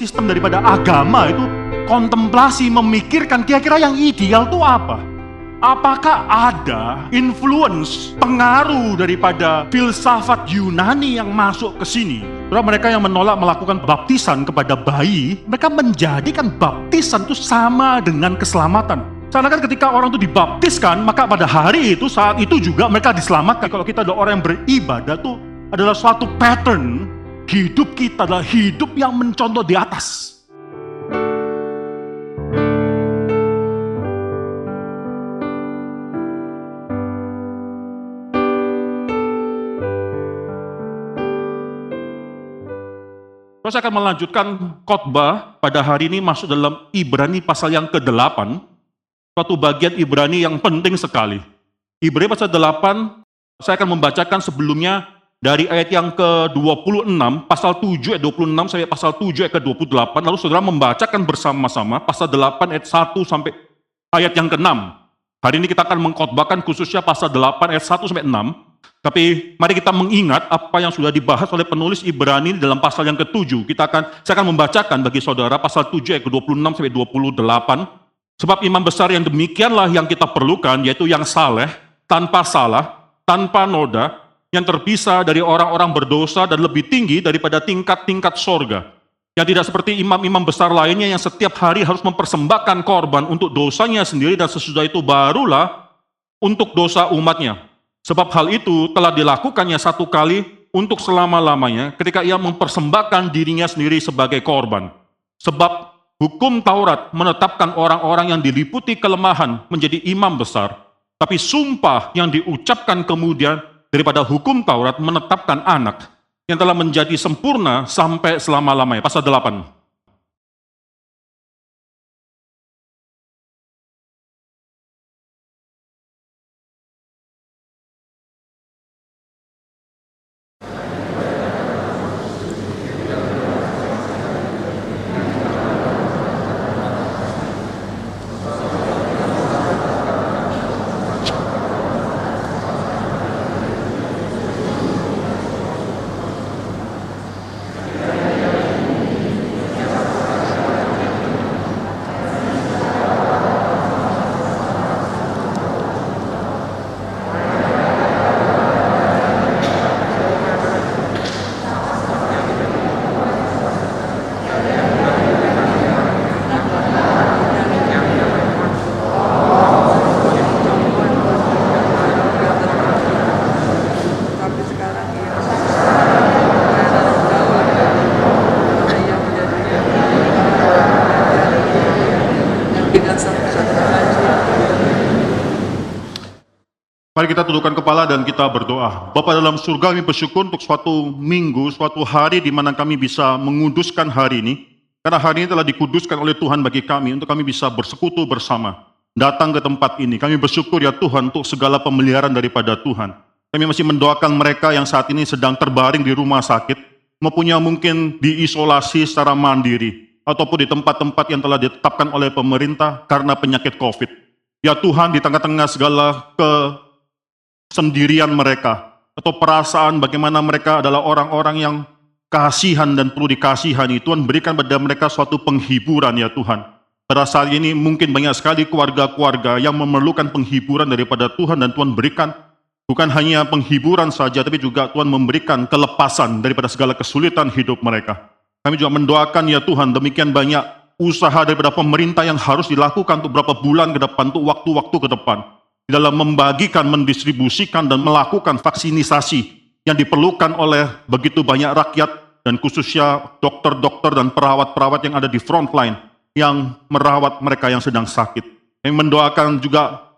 sistem daripada agama itu kontemplasi memikirkan kira-kira yang ideal itu apa? Apakah ada influence, pengaruh daripada filsafat Yunani yang masuk ke sini? Karena mereka yang menolak melakukan baptisan kepada bayi, mereka menjadikan baptisan itu sama dengan keselamatan. Karena kan ketika orang itu dibaptiskan, maka pada hari itu, saat itu juga mereka diselamatkan. Kalau kita adalah orang yang beribadah tuh adalah suatu pattern hidup kita adalah hidup yang mencontoh di atas. Saya akan melanjutkan khotbah pada hari ini masuk dalam Ibrani pasal yang ke-8. Suatu bagian Ibrani yang penting sekali. Ibrani pasal 8, saya akan membacakan sebelumnya dari ayat yang ke-26, pasal 7 ayat 26 sampai pasal 7 ayat ke-28. Lalu saudara membacakan bersama-sama pasal 8 ayat 1 sampai ayat yang ke-6. Hari ini kita akan mengkhotbahkan khususnya pasal 8 ayat 1 sampai 6. Tapi mari kita mengingat apa yang sudah dibahas oleh penulis Ibrani dalam pasal yang ke-7. Kita akan saya akan membacakan bagi saudara pasal 7 ayat ke-26 sampai 28. Sebab imam besar yang demikianlah yang kita perlukan yaitu yang saleh, tanpa salah, tanpa noda, yang terpisah dari orang-orang berdosa dan lebih tinggi daripada tingkat-tingkat sorga. Yang tidak seperti imam-imam besar lainnya yang setiap hari harus mempersembahkan korban untuk dosanya sendiri dan sesudah itu barulah untuk dosa umatnya. Sebab hal itu telah dilakukannya satu kali untuk selama-lamanya ketika ia mempersembahkan dirinya sendiri sebagai korban. Sebab hukum Taurat menetapkan orang-orang yang diliputi kelemahan menjadi imam besar. Tapi sumpah yang diucapkan kemudian daripada hukum Taurat menetapkan anak yang telah menjadi sempurna sampai selama-lamanya. Pasal 8. tapi sekarang ia dengan satu-satu haji Kita tundukkan kepala dan kita berdoa. Bapa dalam surga kami bersyukur untuk suatu minggu, suatu hari di mana kami bisa menguduskan hari ini. Karena hari ini telah dikuduskan oleh Tuhan bagi kami untuk kami bisa bersekutu bersama. Datang ke tempat ini. Kami bersyukur ya Tuhan untuk segala pemeliharaan daripada Tuhan. Kami masih mendoakan mereka yang saat ini sedang terbaring di rumah sakit. Maupun yang mungkin diisolasi secara mandiri. Ataupun di tempat-tempat yang telah ditetapkan oleh pemerintah karena penyakit COVID. Ya Tuhan di tengah-tengah segala ke sendirian mereka atau perasaan bagaimana mereka adalah orang-orang yang kasihan dan perlu dikasihani. Tuhan berikan pada mereka suatu penghiburan ya Tuhan. Pada saat ini mungkin banyak sekali keluarga-keluarga yang memerlukan penghiburan daripada Tuhan dan Tuhan berikan bukan hanya penghiburan saja tapi juga Tuhan memberikan kelepasan daripada segala kesulitan hidup mereka. Kami juga mendoakan ya Tuhan demikian banyak usaha daripada pemerintah yang harus dilakukan untuk beberapa bulan ke depan, untuk waktu-waktu ke depan dalam membagikan, mendistribusikan, dan melakukan vaksinisasi yang diperlukan oleh begitu banyak rakyat dan khususnya dokter-dokter dan perawat-perawat yang ada di front line yang merawat mereka yang sedang sakit. Yang mendoakan juga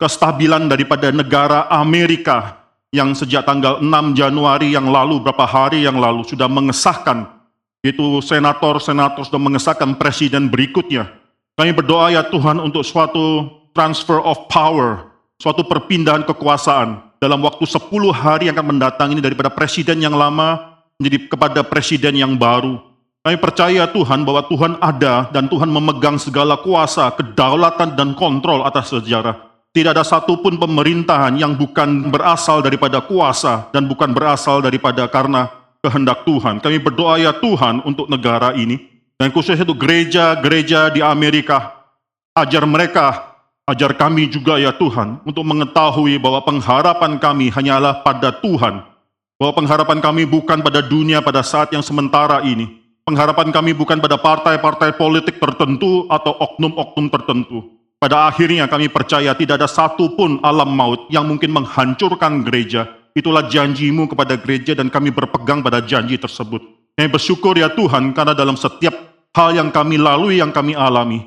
kestabilan daripada negara Amerika yang sejak tanggal 6 Januari yang lalu, beberapa hari yang lalu sudah mengesahkan itu senator-senator sudah mengesahkan presiden berikutnya. Kami berdoa ya Tuhan untuk suatu transfer of power, suatu perpindahan kekuasaan dalam waktu 10 hari yang akan mendatang ini daripada presiden yang lama menjadi kepada presiden yang baru. Kami percaya Tuhan bahwa Tuhan ada dan Tuhan memegang segala kuasa, kedaulatan dan kontrol atas sejarah. Tidak ada satupun pemerintahan yang bukan berasal daripada kuasa dan bukan berasal daripada karena kehendak Tuhan. Kami berdoa ya Tuhan untuk negara ini Dan khususnya itu gereja-gereja di Amerika. Ajar mereka, ajar kami juga ya Tuhan, untuk mengetahui bahwa pengharapan kami hanyalah pada Tuhan. Bahwa pengharapan kami bukan pada dunia pada saat yang sementara ini. Pengharapan kami bukan pada partai-partai politik tertentu atau oknum-oknum tertentu. Pada akhirnya kami percaya tidak ada satu pun alam maut yang mungkin menghancurkan gereja. Itulah janjimu kepada gereja dan kami berpegang pada janji tersebut. Kami bersyukur ya Tuhan karena dalam setiap hal yang kami lalui, yang kami alami,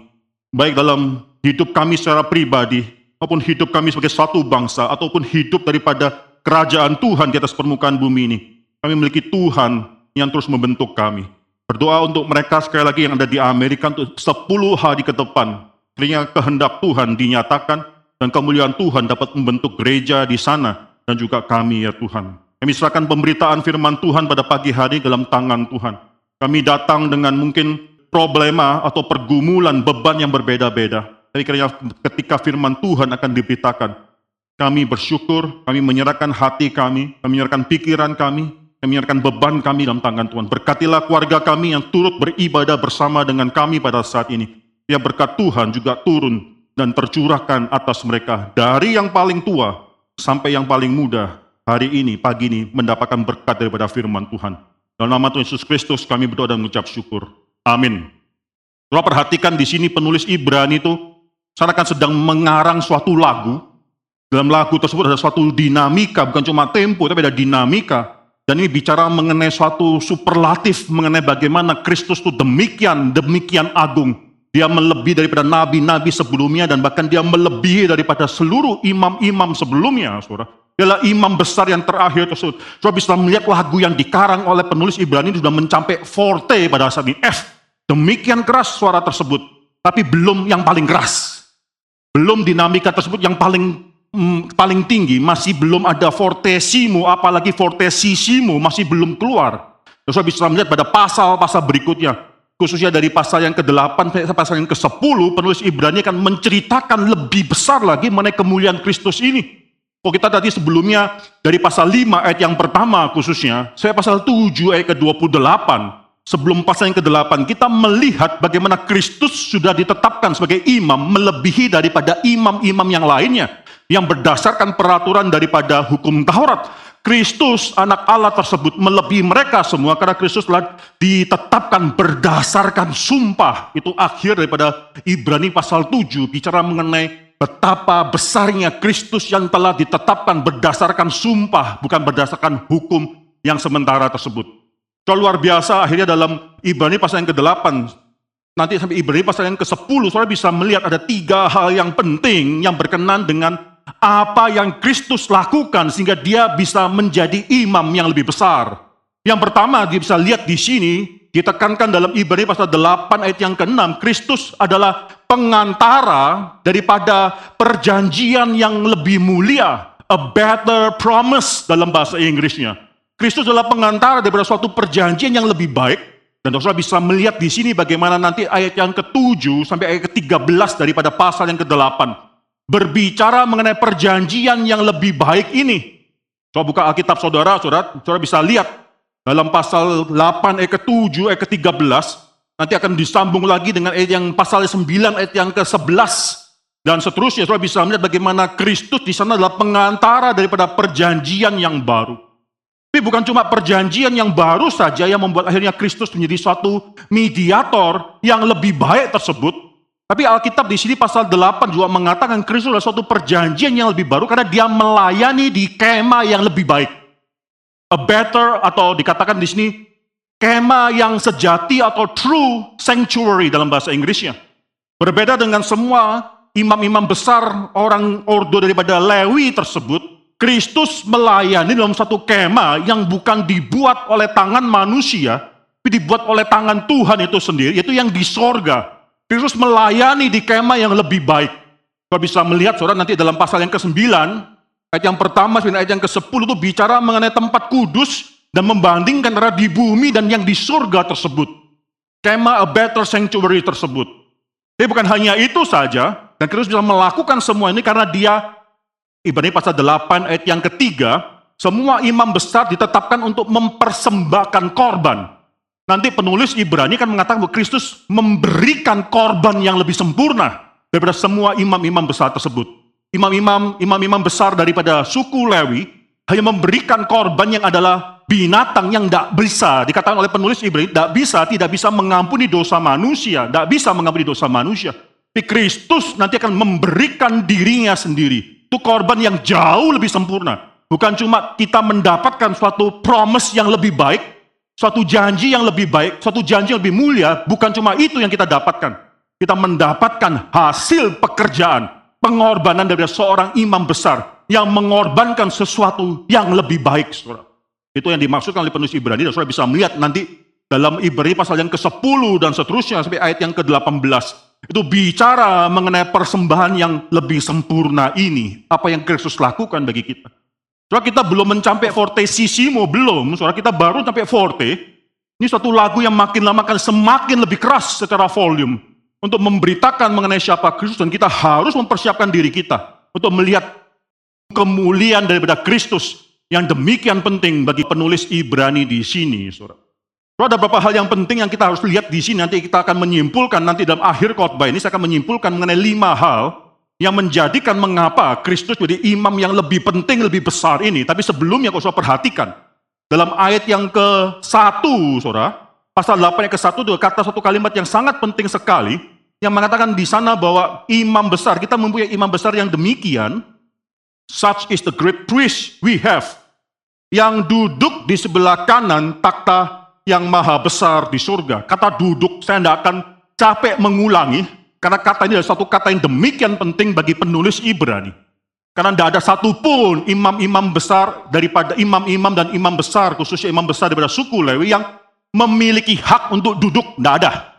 baik dalam hidup kami secara pribadi, maupun hidup kami sebagai satu bangsa, ataupun hidup daripada kerajaan Tuhan di atas permukaan bumi ini. Kami memiliki Tuhan yang terus membentuk kami. Berdoa untuk mereka sekali lagi yang ada di Amerika untuk 10 hari ke depan. Kiranya kehendak Tuhan dinyatakan dan kemuliaan Tuhan dapat membentuk gereja di sana dan juga kami ya Tuhan. Kami serahkan pemberitaan firman Tuhan pada pagi hari dalam tangan Tuhan. Kami datang dengan mungkin problema atau pergumulan beban yang berbeda-beda. Tapi ketika firman Tuhan akan diberitakan, kami bersyukur, kami menyerahkan hati kami, kami menyerahkan pikiran kami, kami menyerahkan beban kami dalam tangan Tuhan. Berkatilah keluarga kami yang turut beribadah bersama dengan kami pada saat ini. Ya berkat Tuhan juga turun dan tercurahkan atas mereka. Dari yang paling tua sampai yang paling muda. Hari ini, pagi ini mendapatkan berkat daripada firman Tuhan. Dalam nama Tuhan Yesus Kristus kami berdoa dan mengucap syukur. Amin. Kalau perhatikan di sini penulis Ibrani itu seakan sedang mengarang suatu lagu. Dalam lagu tersebut ada suatu dinamika, bukan cuma tempo, tapi ada dinamika dan ini bicara mengenai suatu superlatif mengenai bagaimana Kristus itu demikian, demikian agung. Dia melebihi daripada nabi-nabi sebelumnya dan bahkan dia melebihi daripada seluruh imam-imam sebelumnya, saudara. Dialah imam besar yang terakhir tersebut. Saudara bisa melihat lagu yang dikarang oleh penulis Ibrani sudah mencapai forte pada saat ini. F. Demikian keras suara tersebut. Tapi belum yang paling keras. Belum dinamika tersebut yang paling mm, paling tinggi, masih belum ada fortesimu, apalagi fortesisimu masih belum keluar. Terus bisa melihat pada pasal-pasal berikutnya, khususnya dari pasal yang ke-8 sampai pasal yang ke-10, penulis Ibrani akan menceritakan lebih besar lagi mengenai kemuliaan Kristus ini. Kalau kita tadi sebelumnya dari pasal 5 ayat yang pertama khususnya, saya pasal 7 ayat ke-28, sebelum pasal yang ke-8, kita melihat bagaimana Kristus sudah ditetapkan sebagai imam melebihi daripada imam-imam yang lainnya yang berdasarkan peraturan daripada hukum Taurat. Kristus anak Allah tersebut melebihi mereka semua karena Kristus telah ditetapkan berdasarkan sumpah. Itu akhir daripada Ibrani pasal 7 bicara mengenai betapa besarnya Kristus yang telah ditetapkan berdasarkan sumpah bukan berdasarkan hukum yang sementara tersebut. Kalau luar biasa akhirnya dalam Ibrani pasal yang ke-8 nanti sampai Ibrani pasal yang ke-10 saudara bisa melihat ada tiga hal yang penting yang berkenan dengan apa yang Kristus lakukan sehingga dia bisa menjadi imam yang lebih besar. Yang pertama dia bisa lihat di sini ditekankan dalam Ibrani pasal 8 ayat yang ke-6 Kristus adalah pengantara daripada perjanjian yang lebih mulia, a better promise dalam bahasa Inggrisnya. Kristus adalah pengantara daripada suatu perjanjian yang lebih baik. Dan saudara bisa melihat di sini bagaimana nanti ayat yang ke-7 sampai ayat ke-13 daripada pasal yang ke-8 berbicara mengenai perjanjian yang lebih baik ini. Coba buka Alkitab saudara, saudara, saudara bisa lihat. Dalam pasal 8 ayat ke-7 ayat ke-13 nanti akan disambung lagi dengan ayat yang pasal 9 ayat yang ke-11 dan seterusnya saudara bisa melihat bagaimana Kristus di sana adalah pengantara daripada perjanjian yang baru. Tapi bukan cuma perjanjian yang baru saja yang membuat akhirnya Kristus menjadi suatu mediator yang lebih baik tersebut, tapi Alkitab di sini pasal 8 juga mengatakan Kristus adalah suatu perjanjian yang lebih baru karena dia melayani di kema yang lebih baik. A better atau dikatakan di sini kema yang sejati atau true sanctuary dalam bahasa Inggrisnya. Berbeda dengan semua imam-imam besar orang ordo daripada Lewi tersebut, Kristus melayani dalam satu kema yang bukan dibuat oleh tangan manusia, tapi dibuat oleh tangan Tuhan itu sendiri, yaitu yang di sorga. Kristus melayani di kemah yang lebih baik. Kalau bisa melihat saudara nanti dalam pasal yang ke-9, ayat yang pertama ayat yang ke-10 itu bicara mengenai tempat kudus dan membandingkan antara di bumi dan yang di surga tersebut. Kemah a better sanctuary tersebut. Tapi bukan hanya itu saja, dan Kristus bisa melakukan semua ini karena dia, Ibrani pasal 8 ayat yang ketiga, semua imam besar ditetapkan untuk mempersembahkan korban. Nanti penulis Ibrani kan mengatakan bahwa Kristus memberikan korban yang lebih sempurna daripada semua imam-imam besar tersebut. Imam-imam imam-imam besar daripada suku Lewi hanya memberikan korban yang adalah binatang yang tidak bisa dikatakan oleh penulis Ibrani tidak bisa tidak bisa mengampuni dosa manusia, tidak bisa mengampuni dosa manusia. Tapi Kristus nanti akan memberikan dirinya sendiri. Itu korban yang jauh lebih sempurna. Bukan cuma kita mendapatkan suatu promise yang lebih baik, suatu janji yang lebih baik, suatu janji yang lebih mulia, bukan cuma itu yang kita dapatkan. Kita mendapatkan hasil pekerjaan, pengorbanan dari seorang imam besar yang mengorbankan sesuatu yang lebih baik. Itu yang dimaksudkan oleh penulis Ibrani, dan saudara bisa melihat nanti dalam Ibrani pasal yang ke-10 dan seterusnya sampai ayat yang ke-18. Itu bicara mengenai persembahan yang lebih sempurna ini. Apa yang Kristus lakukan bagi kita. Soalnya kita belum mencapai fortissimo, belum. Soalnya kita baru sampai forte. Ini suatu lagu yang makin lama akan semakin lebih keras secara volume. Untuk memberitakan mengenai siapa Kristus. Dan kita harus mempersiapkan diri kita. Untuk melihat kemuliaan daripada Kristus. Yang demikian penting bagi penulis Ibrani di sini. Saudara. Ada beberapa hal yang penting yang kita harus lihat di sini. Nanti kita akan menyimpulkan nanti dalam akhir khotbah ini. Saya akan menyimpulkan mengenai lima hal yang menjadikan mengapa Kristus jadi imam yang lebih penting, lebih besar ini. Tapi sebelumnya kau saudara perhatikan, dalam ayat yang ke-1, saudara, pasal 8 ayat ke-1 itu kata satu kalimat yang sangat penting sekali, yang mengatakan di sana bahwa imam besar, kita mempunyai imam besar yang demikian, such is the great priest we have, yang duduk di sebelah kanan takhta yang maha besar di surga. Kata duduk, saya tidak akan capek mengulangi, karena kata ini adalah satu kata yang demikian penting bagi penulis Ibrani. Karena tidak ada satupun imam-imam besar daripada imam-imam dan imam besar, khususnya imam besar daripada suku Lewi yang memiliki hak untuk duduk. Tidak ada.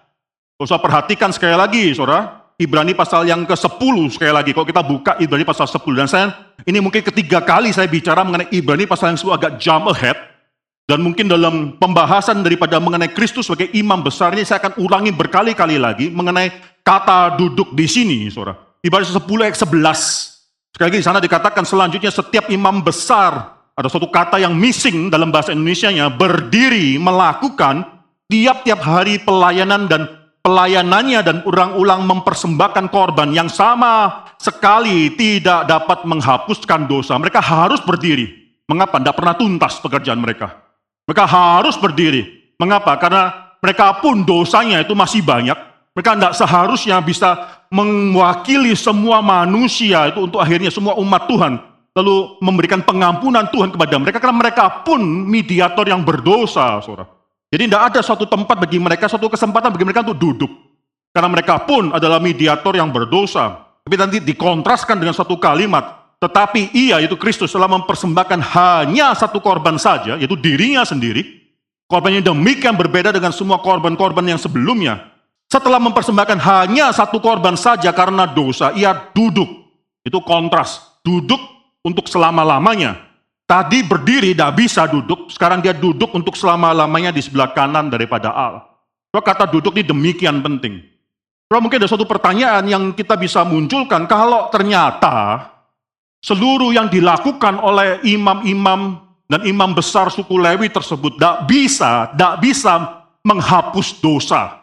Saya perhatikan sekali lagi, saudara, Ibrani pasal yang ke-10 sekali lagi. Kalau kita buka Ibrani pasal 10. Dan saya, ini mungkin ketiga kali saya bicara mengenai Ibrani pasal yang 10 agak jump ahead. Dan mungkin dalam pembahasan daripada mengenai Kristus sebagai imam besar ini saya akan ulangi berkali-kali lagi mengenai kata duduk di sini, saudara. Ibarat 10 ayat 11. Sekali lagi di sana dikatakan selanjutnya setiap imam besar, ada suatu kata yang missing dalam bahasa Indonesia-nya, berdiri melakukan tiap-tiap hari pelayanan dan pelayanannya dan ulang-ulang mempersembahkan korban yang sama sekali tidak dapat menghapuskan dosa. Mereka harus berdiri. Mengapa? Tidak pernah tuntas pekerjaan mereka. Mereka harus berdiri. Mengapa? Karena mereka pun dosanya itu masih banyak mereka tidak seharusnya bisa mewakili semua manusia itu untuk akhirnya semua umat Tuhan. Lalu memberikan pengampunan Tuhan kepada mereka. Karena mereka pun mediator yang berdosa. Saudara. Jadi tidak ada suatu tempat bagi mereka, suatu kesempatan bagi mereka untuk duduk. Karena mereka pun adalah mediator yang berdosa. Tapi nanti dikontraskan dengan satu kalimat. Tetapi ia, yaitu Kristus, telah mempersembahkan hanya satu korban saja, yaitu dirinya sendiri. Korbannya demikian berbeda dengan semua korban-korban yang sebelumnya setelah mempersembahkan hanya satu korban saja karena dosa, ia duduk. Itu kontras. Duduk untuk selama-lamanya. Tadi berdiri tidak bisa duduk, sekarang dia duduk untuk selama-lamanya di sebelah kanan daripada Allah. So, kata duduk ini demikian penting. So, mungkin ada suatu pertanyaan yang kita bisa munculkan, kalau ternyata seluruh yang dilakukan oleh imam-imam dan imam besar suku Lewi tersebut tidak bisa, tidak bisa menghapus dosa.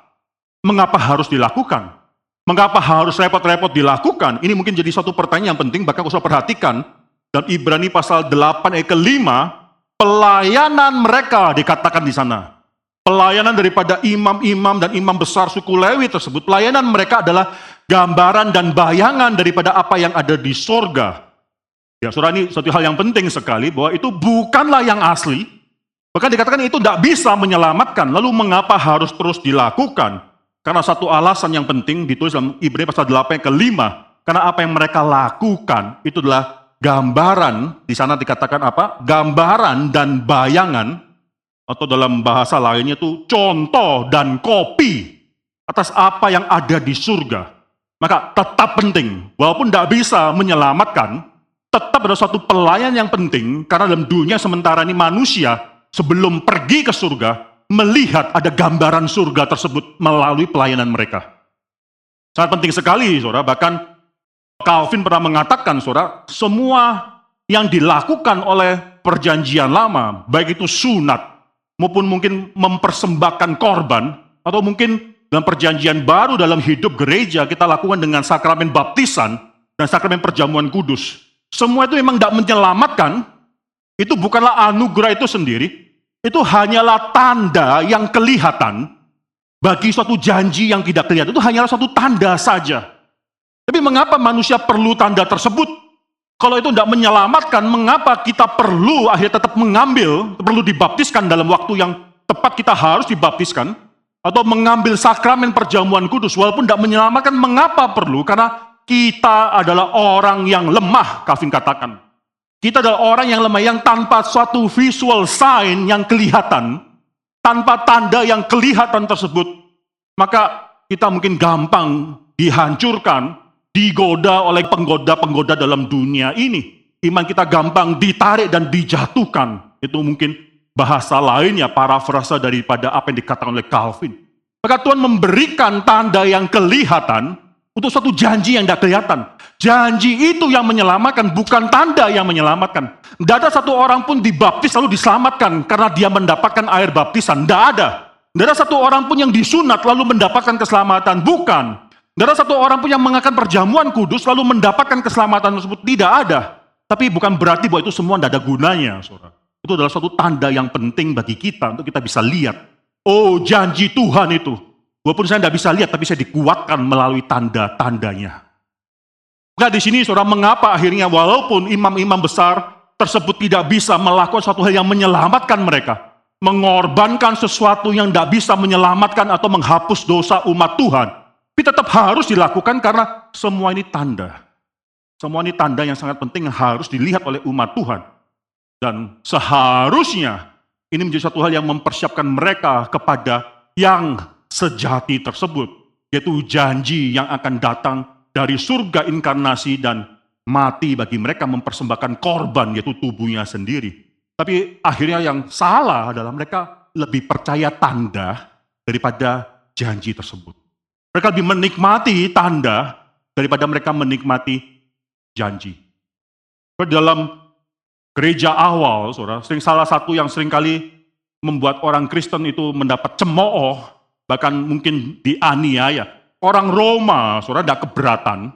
Mengapa harus dilakukan? Mengapa harus repot-repot dilakukan? Ini mungkin jadi satu pertanyaan yang penting, bahkan usah perhatikan. Dan Ibrani pasal 8 ayat ke-5, pelayanan mereka dikatakan di sana. Pelayanan daripada imam-imam dan imam besar suku Lewi tersebut, pelayanan mereka adalah gambaran dan bayangan daripada apa yang ada di sorga. Ya, saudara ini satu hal yang penting sekali, bahwa itu bukanlah yang asli. Bahkan dikatakan itu tidak bisa menyelamatkan, lalu mengapa harus terus dilakukan? Karena satu alasan yang penting ditulis dalam Ibrani pasal 8 yang kelima. Karena apa yang mereka lakukan itu adalah gambaran, di sana dikatakan apa? Gambaran dan bayangan, atau dalam bahasa lainnya itu contoh dan kopi atas apa yang ada di surga. Maka tetap penting, walaupun tidak bisa menyelamatkan, tetap ada satu pelayan yang penting, karena dalam dunia sementara ini manusia sebelum pergi ke surga, melihat ada gambaran surga tersebut melalui pelayanan mereka. Sangat penting sekali, saudara. Bahkan Calvin pernah mengatakan, saudara, semua yang dilakukan oleh perjanjian lama, baik itu sunat, maupun mungkin mempersembahkan korban, atau mungkin dalam perjanjian baru dalam hidup gereja kita lakukan dengan sakramen baptisan dan sakramen perjamuan kudus. Semua itu memang tidak menyelamatkan, itu bukanlah anugerah itu sendiri, itu hanyalah tanda yang kelihatan bagi suatu janji yang tidak kelihatan. Itu hanyalah suatu tanda saja. Tapi mengapa manusia perlu tanda tersebut? Kalau itu tidak menyelamatkan, mengapa kita perlu akhirnya tetap mengambil, perlu dibaptiskan dalam waktu yang tepat kita harus dibaptiskan? Atau mengambil sakramen perjamuan kudus, walaupun tidak menyelamatkan, mengapa perlu? Karena kita adalah orang yang lemah, Calvin katakan. Kita adalah orang yang lemah, yang tanpa suatu visual sign yang kelihatan, tanpa tanda yang kelihatan tersebut, maka kita mungkin gampang dihancurkan, digoda oleh penggoda-penggoda dalam dunia ini. Iman kita gampang ditarik dan dijatuhkan. Itu mungkin bahasa lainnya, parafrasa daripada apa yang dikatakan oleh Calvin. Maka Tuhan memberikan tanda yang kelihatan untuk suatu janji yang tidak kelihatan. Janji itu yang menyelamatkan, bukan tanda yang menyelamatkan. Tidak ada satu orang pun dibaptis lalu diselamatkan karena dia mendapatkan air baptisan. Tidak ada. Tidak ada satu orang pun yang disunat lalu mendapatkan keselamatan. Bukan. Tidak ada satu orang pun yang mengakan perjamuan kudus lalu mendapatkan keselamatan tersebut. Tidak ada. Tapi bukan berarti bahwa itu semua tidak ada gunanya. Saudara. Itu adalah suatu tanda yang penting bagi kita untuk kita bisa lihat. Oh janji Tuhan itu. Walaupun saya tidak bisa lihat, tapi saya dikuatkan melalui tanda-tandanya. Maka di sini saudara, mengapa akhirnya walaupun imam-imam besar tersebut tidak bisa melakukan suatu hal yang menyelamatkan mereka, mengorbankan sesuatu yang tidak bisa menyelamatkan atau menghapus dosa umat Tuhan, tapi tetap harus dilakukan karena semua ini tanda. Semua ini tanda yang sangat penting yang harus dilihat oleh umat Tuhan. Dan seharusnya ini menjadi satu hal yang mempersiapkan mereka kepada yang sejati tersebut. Yaitu janji yang akan datang dari surga inkarnasi dan mati bagi mereka mempersembahkan korban yaitu tubuhnya sendiri. Tapi akhirnya yang salah adalah mereka lebih percaya tanda daripada janji tersebut. Mereka lebih menikmati tanda daripada mereka menikmati janji. Dalam gereja awal, saudara, sering salah satu yang sering kali membuat orang Kristen itu mendapat cemooh, bahkan mungkin dianiaya. Orang Roma, saudara, tidak keberatan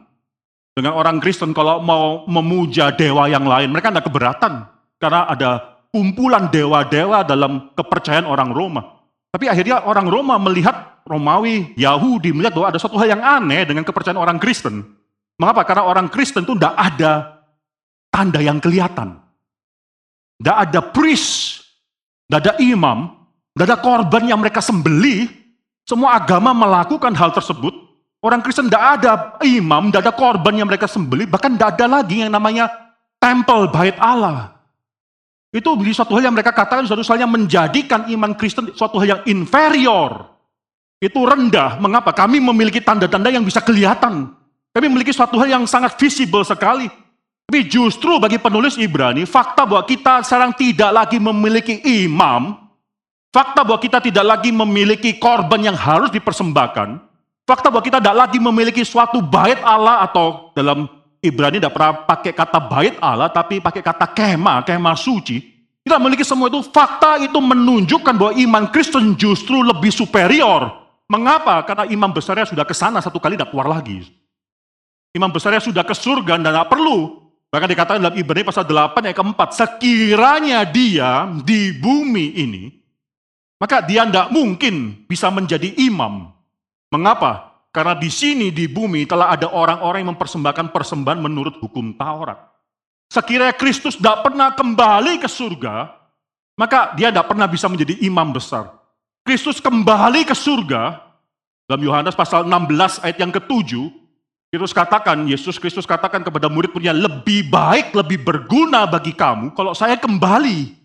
dengan orang Kristen kalau mau memuja dewa yang lain. Mereka tidak keberatan, karena ada kumpulan dewa-dewa dalam kepercayaan orang Roma. Tapi akhirnya orang Roma melihat Romawi, Yahudi melihat bahwa ada suatu hal yang aneh dengan kepercayaan orang Kristen. Mengapa? Karena orang Kristen itu tidak ada tanda yang kelihatan. Tidak ada priest, tidak ada imam, tidak ada korban yang mereka sembeli. Semua agama melakukan hal tersebut. Orang Kristen tidak ada imam, tidak ada korban yang mereka sembeli, bahkan tidak ada lagi yang namanya temple bait Allah. Itu suatu hal yang mereka katakan suatu hal yang menjadikan iman Kristen suatu hal yang inferior itu rendah. Mengapa? Kami memiliki tanda-tanda yang bisa kelihatan. Kami memiliki suatu hal yang sangat visible sekali. Tapi justru bagi penulis Ibrani, fakta bahwa kita sekarang tidak lagi memiliki imam, fakta bahwa kita tidak lagi memiliki korban yang harus dipersembahkan, fakta bahwa kita tidak lagi memiliki suatu bait Allah atau dalam Ibrani tidak pernah pakai kata bait Allah, tapi pakai kata kema, kema suci. Kita memiliki semua itu, fakta itu menunjukkan bahwa iman Kristen justru lebih superior Mengapa? Karena imam besarnya sudah ke sana satu kali tidak keluar lagi. Imam besarnya sudah ke surga dan tidak perlu. Bahkan dikatakan dalam Ibrani pasal 8 ayat keempat, sekiranya dia di bumi ini, maka dia tidak mungkin bisa menjadi imam. Mengapa? Karena di sini di bumi telah ada orang-orang yang mempersembahkan persembahan menurut hukum Taurat. Sekiranya Kristus tidak pernah kembali ke surga, maka dia tidak pernah bisa menjadi imam besar. Kristus kembali ke surga, dalam Yohanes pasal 16 ayat yang ketujuh, Kristus katakan, Yesus Kristus katakan kepada murid-muridnya, lebih baik, lebih berguna bagi kamu kalau saya kembali.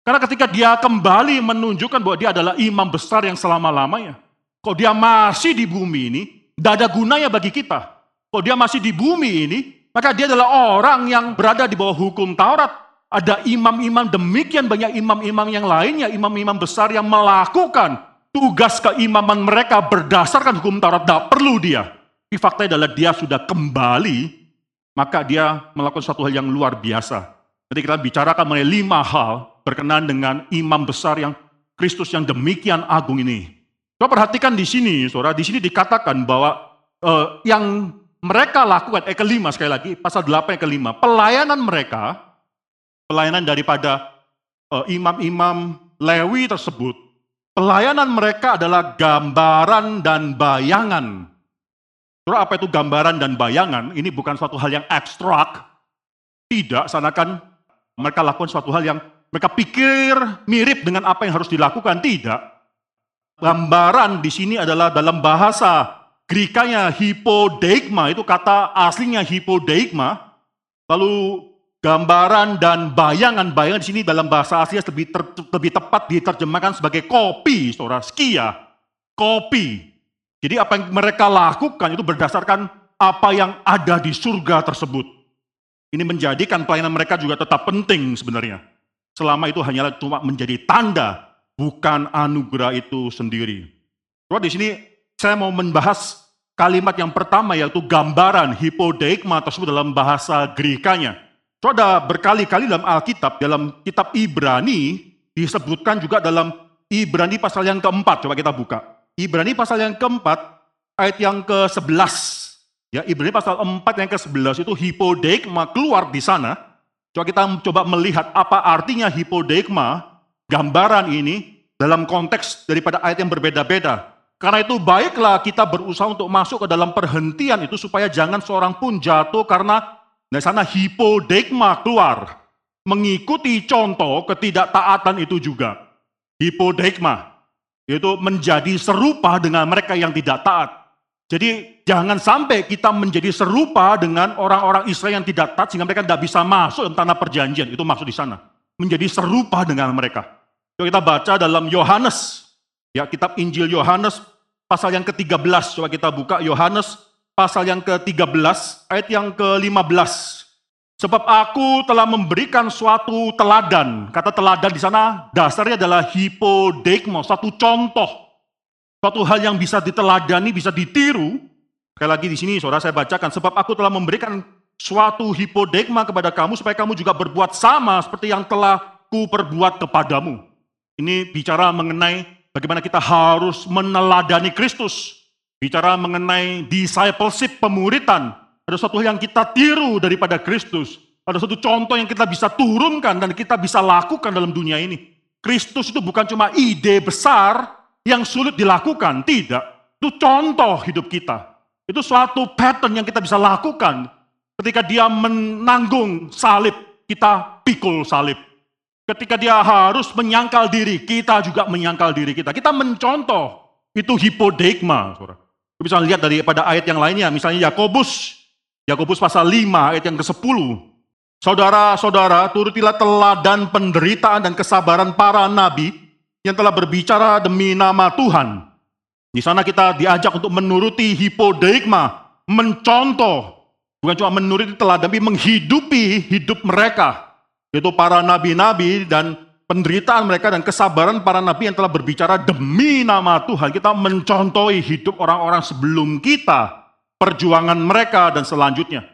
Karena ketika dia kembali menunjukkan bahwa dia adalah imam besar yang selama-lamanya. Kalau dia masih di bumi ini, tidak ada gunanya bagi kita. Kalau dia masih di bumi ini, maka dia adalah orang yang berada di bawah hukum Taurat. Ada imam-imam demikian banyak imam-imam yang lainnya, imam-imam besar yang melakukan tugas keimaman mereka berdasarkan hukum Taurat. Tidak perlu dia. Tapi faktanya adalah dia sudah kembali, maka dia melakukan suatu hal yang luar biasa. Jadi kita bicarakan mengenai lima hal berkenaan dengan imam besar yang Kristus yang demikian agung ini. Coba perhatikan di sini, saudara. Di sini dikatakan bahwa eh, yang mereka lakukan, eh kelima sekali lagi, pasal 8 yang kelima, pelayanan mereka, pelayanan daripada eh, imam-imam Lewi tersebut, pelayanan mereka adalah gambaran dan bayangan. Saudara, apa itu gambaran dan bayangan? Ini bukan suatu hal yang ekstrak. Tidak, sanakan mereka lakukan suatu hal yang mereka pikir mirip dengan apa yang harus dilakukan. Tidak. Gambaran di sini adalah dalam bahasa Grikanya hipodeigma, itu kata aslinya hipodeigma. Lalu gambaran dan bayangan-bayangan di sini dalam bahasa Asia lebih, ter, lebih tepat diterjemahkan sebagai kopi, saudara, skia, kopi. Jadi apa yang mereka lakukan itu berdasarkan apa yang ada di surga tersebut. Ini menjadikan pelayanan mereka juga tetap penting sebenarnya. Selama itu hanyalah cuma menjadi tanda, bukan anugerah itu sendiri. Coba di sini saya mau membahas kalimat yang pertama yaitu gambaran hipodeikma tersebut dalam bahasa Grikanya. Itu ada berkali-kali dalam Alkitab, dalam kitab Ibrani, disebutkan juga dalam Ibrani pasal yang keempat. Coba kita buka. Ibrani pasal yang keempat, ayat yang ke-11. Ya, Ibrani pasal 4 yang ke-11 itu hipodeikma keluar di sana. Coba kita coba melihat apa artinya hipodeikma, gambaran ini dalam konteks daripada ayat yang berbeda-beda. Karena itu baiklah kita berusaha untuk masuk ke dalam perhentian itu supaya jangan seorang pun jatuh karena dari sana hipodeikma keluar. Mengikuti contoh ketidaktaatan itu juga. Hipodeikma. Itu menjadi serupa dengan mereka yang tidak taat. Jadi jangan sampai kita menjadi serupa dengan orang-orang Israel yang tidak taat sehingga mereka tidak bisa masuk dalam tanah perjanjian. Itu maksud di sana. Menjadi serupa dengan mereka. Coba kita baca dalam Yohanes. Ya, kitab Injil Yohanes pasal yang ke-13. Coba kita buka Yohanes pasal yang ke-13 ayat yang ke-15. Sebab aku telah memberikan suatu teladan. Kata teladan di sana dasarnya adalah hipodeikmo, satu contoh. Suatu hal yang bisa diteladani, bisa ditiru. Sekali lagi di sini saudara saya bacakan. Sebab aku telah memberikan suatu hipodeikma kepada kamu supaya kamu juga berbuat sama seperti yang telah ku perbuat kepadamu. Ini bicara mengenai bagaimana kita harus meneladani Kristus. Bicara mengenai discipleship, pemuritan. Ada suatu yang kita tiru daripada Kristus. Ada satu contoh yang kita bisa turunkan dan kita bisa lakukan dalam dunia ini. Kristus itu bukan cuma ide besar yang sulit dilakukan, tidak. Itu contoh hidup kita. Itu suatu pattern yang kita bisa lakukan. Ketika dia menanggung salib, kita pikul salib. Ketika dia harus menyangkal diri, kita juga menyangkal diri kita. Kita mencontoh. Itu. Saudara. Kita bisa lihat daripada ayat yang lainnya, misalnya Yakobus, Yakobus pasal 5 ayat yang ke-10. Saudara-saudara, turutilah teladan penderitaan dan kesabaran para nabi yang telah berbicara demi nama Tuhan. Di sana kita diajak untuk menuruti hipodeikma, mencontoh, bukan cuma menuruti teladan, tapi menghidupi hidup mereka. Yaitu para nabi-nabi dan penderitaan mereka dan kesabaran para nabi yang telah berbicara demi nama Tuhan. Kita mencontohi hidup orang-orang sebelum kita, perjuangan mereka dan selanjutnya.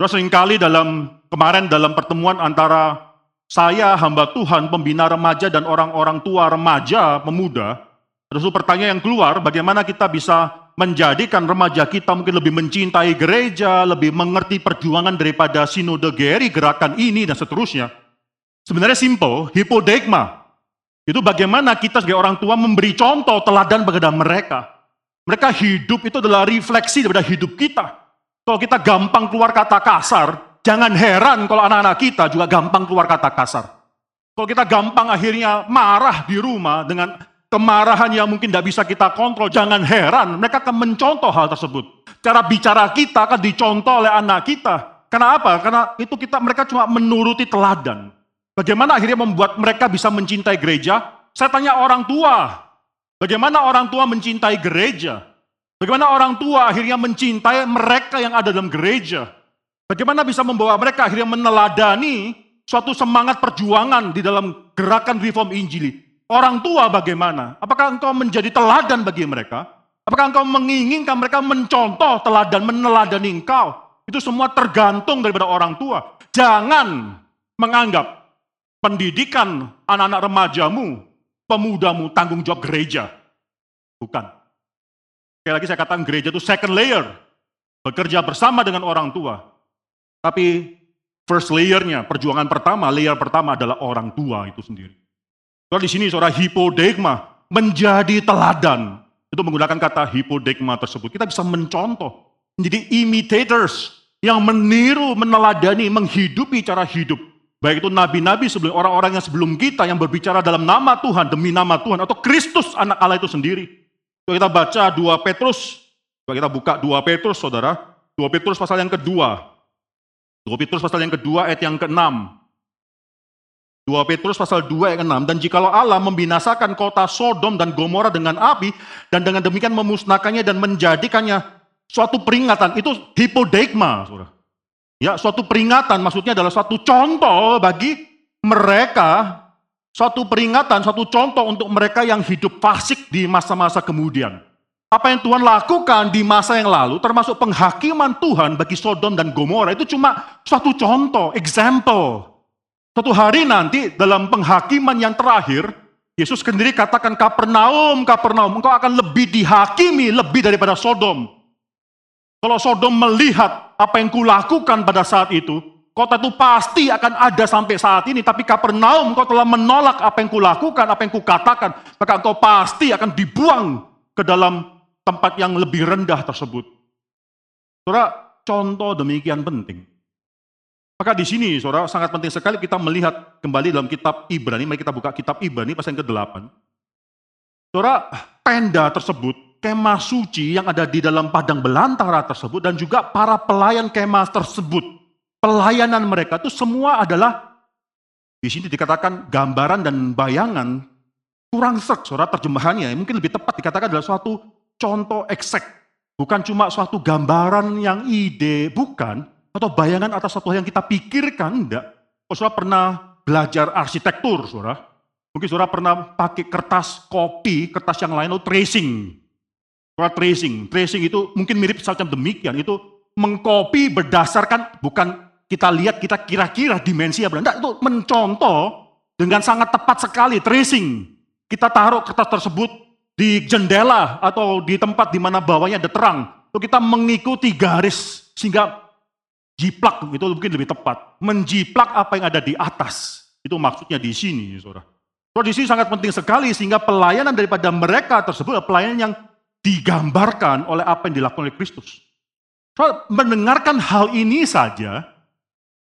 Terus sering kali dalam kemarin dalam pertemuan antara saya hamba Tuhan, pembina remaja dan orang-orang tua remaja, pemuda, satu pertanyaan yang keluar, bagaimana kita bisa menjadikan remaja kita mungkin lebih mencintai gereja, lebih mengerti perjuangan daripada sinode Geri, gerakan ini dan seterusnya. Sebenarnya simple, hipodeikma. Itu bagaimana kita sebagai orang tua memberi contoh teladan kepada mereka. Mereka hidup itu adalah refleksi daripada hidup kita. Kalau kita gampang keluar kata kasar, jangan heran kalau anak-anak kita juga gampang keluar kata kasar. Kalau kita gampang akhirnya marah di rumah dengan kemarahan yang mungkin tidak bisa kita kontrol, jangan heran mereka akan mencontoh hal tersebut. Cara bicara kita akan dicontoh oleh anak kita. Kenapa? Karena itu kita mereka cuma menuruti teladan. Bagaimana akhirnya membuat mereka bisa mencintai gereja? Saya tanya orang tua. Bagaimana orang tua mencintai gereja? Bagaimana orang tua akhirnya mencintai mereka yang ada dalam gereja? Bagaimana bisa membawa mereka akhirnya meneladani suatu semangat perjuangan di dalam gerakan reform Injili? Orang tua bagaimana? Apakah engkau menjadi teladan bagi mereka? Apakah engkau menginginkan mereka mencontoh teladan, meneladani engkau? Itu semua tergantung daripada orang tua. Jangan menganggap pendidikan anak-anak remajamu pemudamu tanggung jawab gereja. Bukan. Sekali lagi saya katakan gereja itu second layer. Bekerja bersama dengan orang tua. Tapi first layernya, perjuangan pertama, layer pertama adalah orang tua itu sendiri. Kalau di sini saudara hipodegma menjadi teladan. Itu menggunakan kata hipodegma tersebut. Kita bisa mencontoh. Menjadi imitators yang meniru, meneladani, menghidupi cara hidup. Baik itu nabi-nabi sebelum orang-orang yang sebelum kita yang berbicara dalam nama Tuhan, demi nama Tuhan, atau Kristus anak Allah itu sendiri. Kalau kita baca 2 Petrus, kalau kita buka 2 Petrus saudara, 2 Petrus pasal yang kedua. 2 Petrus pasal yang kedua ayat yang ke-6. 2 Petrus pasal 2 ayat 6, dan jikalau Allah membinasakan kota Sodom dan Gomora dengan api, dan dengan demikian memusnahkannya dan menjadikannya suatu peringatan, itu hipodegma. Ya, suatu peringatan maksudnya adalah suatu contoh bagi mereka, suatu peringatan, suatu contoh untuk mereka yang hidup fasik di masa-masa kemudian. Apa yang Tuhan lakukan di masa yang lalu, termasuk penghakiman Tuhan bagi Sodom dan Gomora, itu cuma suatu contoh, example. Suatu hari nanti dalam penghakiman yang terakhir, Yesus sendiri katakan, Kapernaum, Kapernaum, engkau akan lebih dihakimi lebih daripada Sodom. Kalau Sodom melihat apa yang kulakukan pada saat itu, kota itu pasti akan ada sampai saat ini. Tapi Kapernaum, engkau telah menolak apa yang kulakukan, apa yang kukatakan. Maka engkau pasti akan dibuang ke dalam tempat yang lebih rendah tersebut. Saudara, contoh demikian penting. Maka di sini, saudara, sangat penting sekali kita melihat kembali dalam kitab Ibrani. Mari kita buka kitab Ibrani pasal yang ke-8. Saudara, tenda tersebut, kemah suci yang ada di dalam padang belantara tersebut, dan juga para pelayan kemah tersebut, pelayanan mereka itu semua adalah, di sini dikatakan gambaran dan bayangan, kurang sek, saudara, terjemahannya. Mungkin lebih tepat dikatakan adalah suatu contoh eksek. Bukan cuma suatu gambaran yang ide, bukan, atau bayangan atas satu hal yang kita pikirkan, enggak. Oh, saudara pernah belajar arsitektur, saudara. Mungkin saudara pernah pakai kertas kopi, kertas yang lain, itu tracing. Saudara tracing. Tracing itu mungkin mirip semacam demikian. Itu mengkopi berdasarkan, bukan kita lihat, kita kira-kira dimensi apa. Enggak, itu mencontoh dengan sangat tepat sekali, tracing. Kita taruh kertas tersebut di jendela atau di tempat di mana bawahnya ada terang. Lalu kita mengikuti garis sehingga jiplak itu mungkin lebih tepat. Menjiplak apa yang ada di atas. Itu maksudnya di sini, saudara. So, di sini sangat penting sekali sehingga pelayanan daripada mereka tersebut adalah pelayanan yang digambarkan oleh apa yang dilakukan oleh Kristus. So, mendengarkan hal ini saja,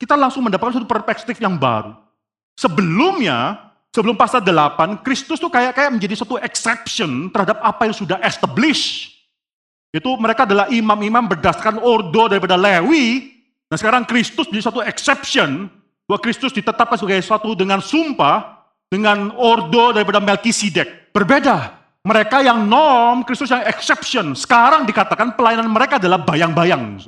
kita langsung mendapatkan satu perspektif yang baru. Sebelumnya, sebelum pasal 8, Kristus tuh kayak kayak menjadi satu exception terhadap apa yang sudah established. Itu mereka adalah imam-imam berdasarkan ordo daripada Lewi, Nah sekarang Kristus menjadi satu exception, bahwa Kristus ditetapkan sebagai suatu dengan sumpah, dengan ordo daripada Melkisedek. Berbeda. Mereka yang norm, Kristus yang exception. Sekarang dikatakan pelayanan mereka adalah bayang-bayang.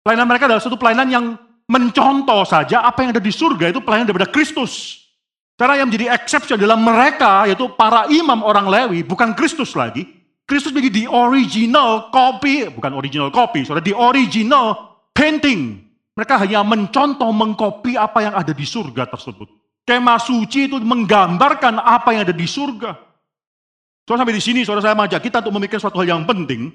Pelayanan mereka adalah satu pelayanan yang mencontoh saja apa yang ada di surga itu pelayanan daripada Kristus. Cara yang menjadi exception adalah mereka, yaitu para imam orang Lewi, bukan Kristus lagi. Kristus menjadi the original copy, bukan original copy, saudara, the original painting. Mereka hanya mencontoh, mengkopi apa yang ada di surga tersebut. Kemah suci itu menggambarkan apa yang ada di surga. So sampai di sini saudara saya mengajak kita untuk memikirkan suatu hal yang penting.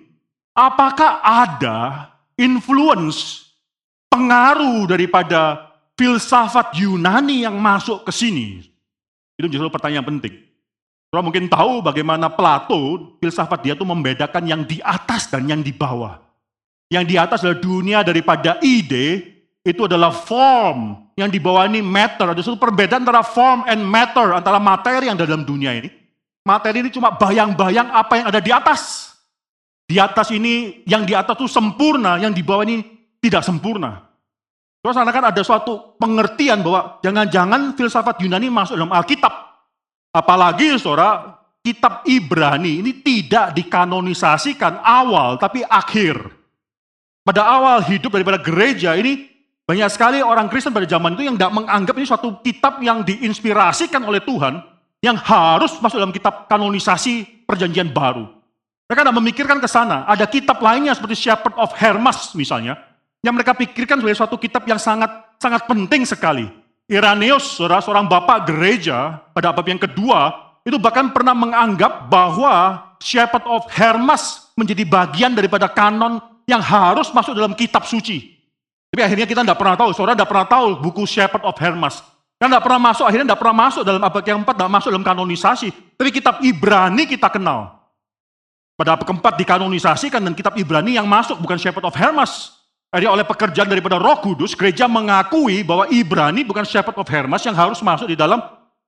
Apakah ada influence, pengaruh daripada filsafat Yunani yang masuk ke sini? Itu justru pertanyaan penting. Saudara mungkin tahu bagaimana Plato, filsafat dia itu membedakan yang di atas dan yang di bawah. Yang di atas adalah dunia daripada ide, itu adalah form. Yang di bawah ini matter. Ada satu perbedaan antara form and matter, antara materi yang ada dalam dunia ini. Materi ini cuma bayang-bayang apa yang ada di atas. Di atas ini, yang di atas itu sempurna, yang di bawah ini tidak sempurna. Terus kan ada suatu pengertian bahwa jangan-jangan filsafat Yunani masuk dalam Alkitab. Apalagi saudara, kitab Ibrani ini tidak dikanonisasikan awal, tapi akhir. Pada awal hidup daripada gereja ini, banyak sekali orang Kristen pada zaman itu yang tidak menganggap ini suatu kitab yang diinspirasikan oleh Tuhan, yang harus masuk dalam kitab kanonisasi perjanjian baru. Mereka tidak memikirkan ke sana. Ada kitab lainnya seperti Shepherd of Hermas misalnya, yang mereka pikirkan sebagai suatu kitab yang sangat sangat penting sekali. Irenaeus, seorang bapak gereja pada abad yang kedua, itu bahkan pernah menganggap bahwa Shepherd of Hermas menjadi bagian daripada kanon yang harus masuk dalam kitab suci. Tapi akhirnya kita tidak pernah tahu, saudara tidak pernah tahu buku Shepherd of Hermas. Kan tidak pernah masuk, akhirnya tidak pernah masuk dalam abad yang keempat, tidak masuk dalam kanonisasi. Tapi kitab Ibrani kita kenal. Pada abad keempat dikanonisasikan dan kitab Ibrani yang masuk bukan Shepherd of Hermas. Jadi oleh pekerjaan daripada Roh Kudus, gereja mengakui bahwa Ibrani bukan Shepherd of Hermas yang harus masuk di dalam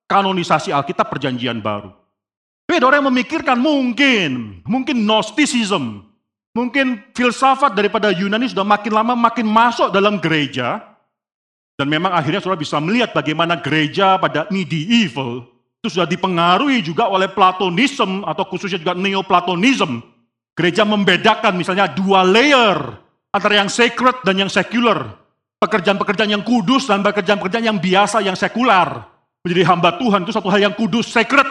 kanonisasi Alkitab Perjanjian Baru. Ada orang yang memikirkan mungkin, mungkin Gnosticism, mungkin filsafat daripada Yunani sudah makin lama makin masuk dalam gereja, dan memang akhirnya saudara bisa melihat bagaimana gereja pada medieval itu sudah dipengaruhi juga oleh Platonism atau khususnya juga Neoplatonism. Gereja membedakan misalnya dua layer antara yang sacred dan yang secular. Pekerjaan-pekerjaan yang kudus dan pekerjaan-pekerjaan yang biasa, yang sekular. Menjadi hamba Tuhan itu satu hal yang kudus, sacred.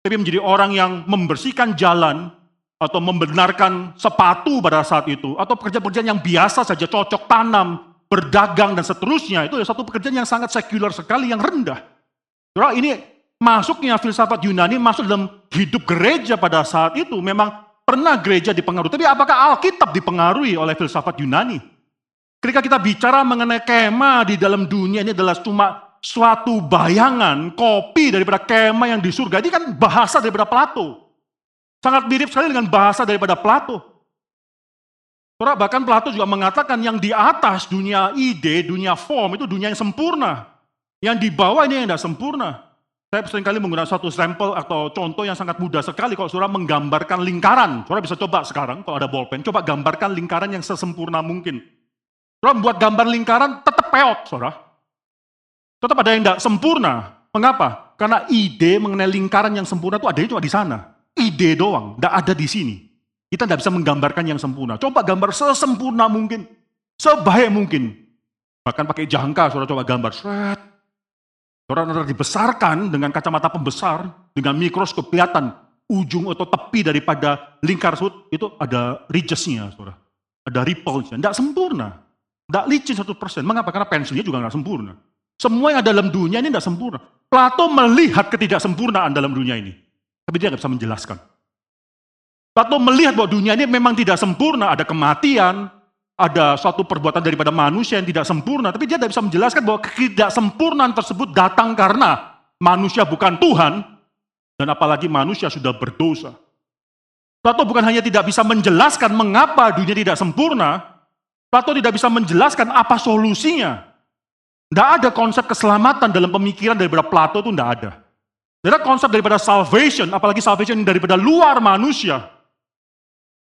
Tapi menjadi orang yang membersihkan jalan atau membenarkan sepatu pada saat itu. Atau pekerjaan-pekerjaan yang biasa saja, cocok tanam, berdagang dan seterusnya. Itu satu pekerjaan yang sangat sekular sekali, yang rendah. Saudara, ini masuknya filsafat Yunani masuk dalam hidup gereja pada saat itu memang pernah gereja dipengaruhi. Tapi apakah Alkitab dipengaruhi oleh filsafat Yunani? Ketika kita bicara mengenai kema di dalam dunia ini adalah cuma suatu bayangan, kopi daripada kema yang di surga. Ini kan bahasa daripada Plato. Sangat mirip sekali dengan bahasa daripada Plato. Saudara, bahkan Plato juga mengatakan yang di atas dunia ide, dunia form itu dunia yang sempurna. Yang di bawah ini yang tidak sempurna. Saya sering kali menggunakan satu sampel atau contoh yang sangat mudah sekali kalau saudara menggambarkan lingkaran. Saudara bisa coba sekarang kalau ada bolpen, coba gambarkan lingkaran yang sesempurna mungkin. Saudara membuat gambar lingkaran tetap peot, saudara. Tetap ada yang tidak sempurna. Mengapa? Karena ide mengenai lingkaran yang sempurna itu adanya cuma di sana. Ide doang, tidak ada di sini. Kita tidak bisa menggambarkan yang sempurna. Coba gambar sesempurna mungkin. Sebaik mungkin. Bahkan pakai jangka, saudara coba gambar. Sret. Saudara dibesarkan dengan kacamata pembesar, dengan mikroskop kelihatan ujung atau tepi daripada lingkar sud itu ada ridgesnya, saudara. Ada ripple-nya. Tidak sempurna. Tidak licin satu persen. Mengapa? Karena pensilnya juga tidak sempurna. Semua yang ada dalam dunia ini tidak sempurna. Plato melihat ketidaksempurnaan dalam dunia ini. Tapi dia nggak bisa menjelaskan. Plato melihat bahwa dunia ini memang tidak sempurna. Ada kematian, ada suatu perbuatan daripada manusia yang tidak sempurna, tapi dia tidak bisa menjelaskan bahwa ketidaksempurnaan tersebut datang karena manusia bukan Tuhan, dan apalagi manusia sudah berdosa. Plato bukan hanya tidak bisa menjelaskan mengapa dunia tidak sempurna, Plato tidak bisa menjelaskan apa solusinya. Tidak ada konsep keselamatan dalam pemikiran daripada Plato itu tidak ada. Tidak ada konsep daripada salvation, apalagi salvation daripada luar manusia.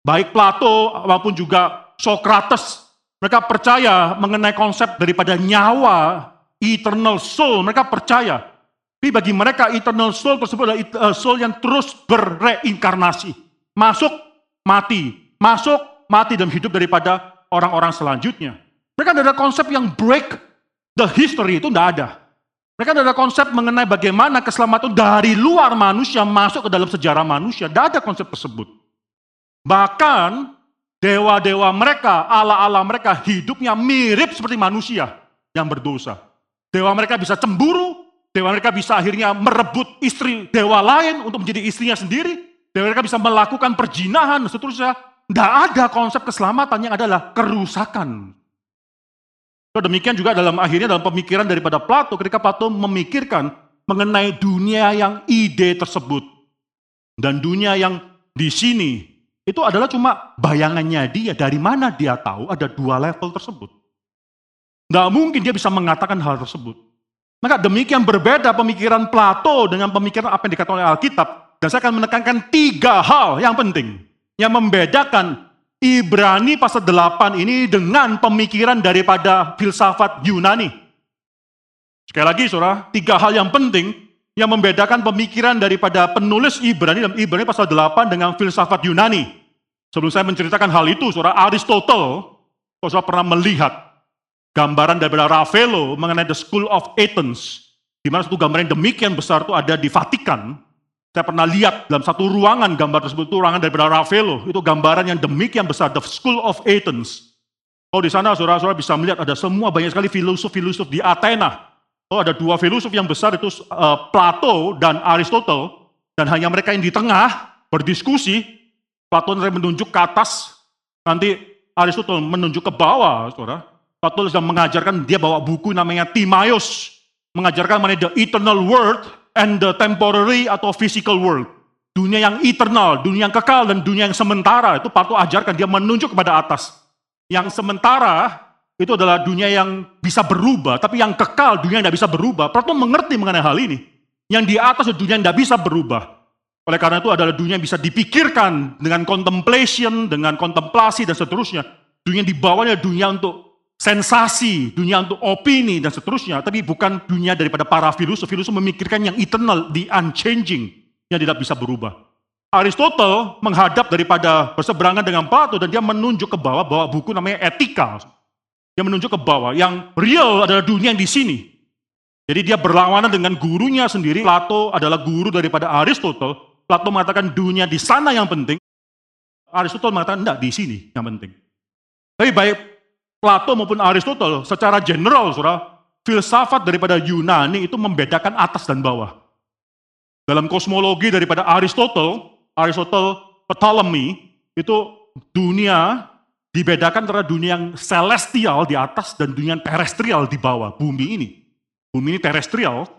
Baik Plato maupun juga Socrates, mereka percaya mengenai konsep daripada nyawa, eternal soul, mereka percaya. Tapi bagi mereka eternal soul tersebut adalah eh, soul yang terus berreinkarnasi. Masuk, mati. Masuk, mati dan hidup daripada orang-orang selanjutnya. Mereka ada konsep yang break the history, itu tidak ada. Mereka ada konsep mengenai bagaimana keselamatan dari luar manusia masuk ke dalam sejarah manusia. Tidak ada konsep tersebut. Bahkan Dewa-dewa mereka, ala-ala mereka hidupnya mirip seperti manusia yang berdosa. Dewa mereka bisa cemburu, dewa mereka bisa akhirnya merebut istri dewa lain untuk menjadi istrinya sendiri. Dewa mereka bisa melakukan perjinahan seterusnya. Tidak ada konsep keselamatan yang adalah kerusakan. Demikian juga dalam akhirnya dalam pemikiran daripada Plato ketika Plato memikirkan mengenai dunia yang ide tersebut. Dan dunia yang di sini itu adalah cuma bayangannya dia, dari mana dia tahu ada dua level tersebut. Nggak mungkin dia bisa mengatakan hal tersebut. Maka demikian berbeda pemikiran Plato dengan pemikiran apa yang dikatakan oleh Alkitab. Dan saya akan menekankan tiga hal yang penting. Yang membedakan Ibrani pasal 8 ini dengan pemikiran daripada filsafat Yunani. Sekali lagi saudara, tiga hal yang penting yang membedakan pemikiran daripada penulis Ibrani dalam Ibrani pasal 8 dengan filsafat Yunani. Sebelum saya menceritakan hal itu, saudara Aristotle, kalau pernah melihat gambaran daripada Ravello mengenai the School of Athens, di mana satu gambaran yang demikian besar itu ada di Vatikan. Saya pernah lihat dalam satu ruangan gambar tersebut itu ruangan daripada Ravello, itu gambaran yang demikian besar, the School of Athens. Oh di sana saudara-saudara bisa melihat ada semua banyak sekali filosof-filosof di Athena Oh ada dua filosof yang besar itu uh, Plato dan Aristotle. dan hanya mereka yang di tengah berdiskusi, Plato menunjuk ke atas, nanti Aristotle menunjuk ke bawah, saudara. Plato sedang mengajarkan, dia bawa buku namanya Timaeus, mengajarkan mengenai the eternal world and the temporary atau physical world. Dunia yang eternal, dunia yang kekal, dan dunia yang sementara. Itu Plato ajarkan, dia menunjuk kepada atas. Yang sementara itu adalah dunia yang bisa berubah, tapi yang kekal, dunia yang tidak bisa berubah. Plato mengerti mengenai hal ini. Yang di atas dunia yang tidak bisa berubah. Oleh karena itu adalah dunia yang bisa dipikirkan dengan contemplation, dengan kontemplasi dan seterusnya. Dunia di bawahnya dunia untuk sensasi, dunia untuk opini dan seterusnya. Tapi bukan dunia daripada para filosof. Filosof memikirkan yang eternal, the unchanging, yang tidak bisa berubah. Aristotle menghadap daripada berseberangan dengan Plato dan dia menunjuk ke bawah bawa buku namanya Etika. Dia menunjuk ke bawah yang real adalah dunia yang di sini. Jadi dia berlawanan dengan gurunya sendiri. Plato adalah guru daripada Aristotle. Plato mengatakan dunia di sana yang penting. Aristotle mengatakan enggak di sini yang penting. Tapi baik Plato maupun Aristotle secara general, saudara, filsafat daripada Yunani itu membedakan atas dan bawah. Dalam kosmologi daripada Aristotle, Aristotle Ptolemy, itu dunia dibedakan antara dunia yang celestial di atas dan dunia yang terestrial di bawah, bumi ini. Bumi ini terestrial,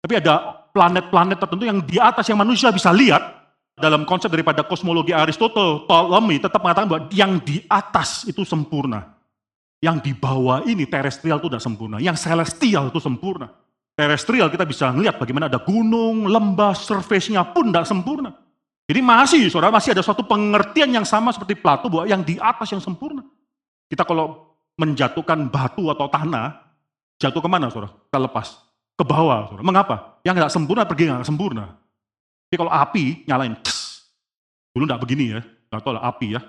tapi ada planet-planet tertentu yang di atas yang manusia bisa lihat. Dalam konsep daripada kosmologi Aristotle, Ptolemy tetap mengatakan bahwa yang di atas itu sempurna. Yang di bawah ini terestrial itu tidak sempurna. Yang celestial itu sempurna. Terestrial kita bisa melihat bagaimana ada gunung, lembah, surface-nya pun tidak sempurna. Jadi masih, saudara, masih ada suatu pengertian yang sama seperti Plato bahwa yang di atas yang sempurna. Kita kalau menjatuhkan batu atau tanah, jatuh ke mana, saudara? Kita lepas ke bawah. Saudara. Mengapa? Yang nggak sempurna pergi nggak sempurna. Tapi kalau api nyalain, tss, dulu nggak begini ya, nggak tahu lah api ya.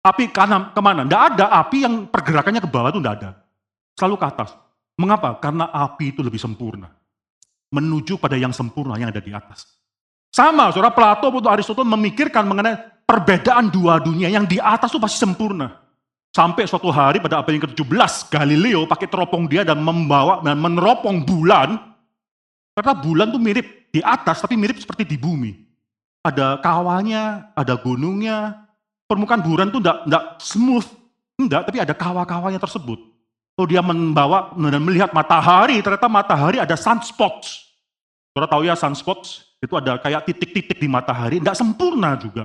Api karena ke mana? Nggak ada api yang pergerakannya ke bawah itu nggak ada. Selalu ke atas. Mengapa? Karena api itu lebih sempurna. Menuju pada yang sempurna yang ada di atas. Sama, saudara Plato atau Aristotle memikirkan mengenai perbedaan dua dunia. Yang di atas itu pasti sempurna. Sampai suatu hari pada abad yang ke-17, Galileo pakai teropong dia dan membawa dan meneropong bulan. Karena bulan tuh mirip di atas, tapi mirip seperti di bumi. Ada kawahnya, ada gunungnya. Permukaan bulan tuh enggak, enggak smooth, enggak, tapi ada kawah-kawahnya tersebut. Kalau dia membawa dan melihat matahari, ternyata matahari ada sunspots. Saudara tahu ya sunspots? Itu ada kayak titik-titik di matahari, enggak sempurna juga.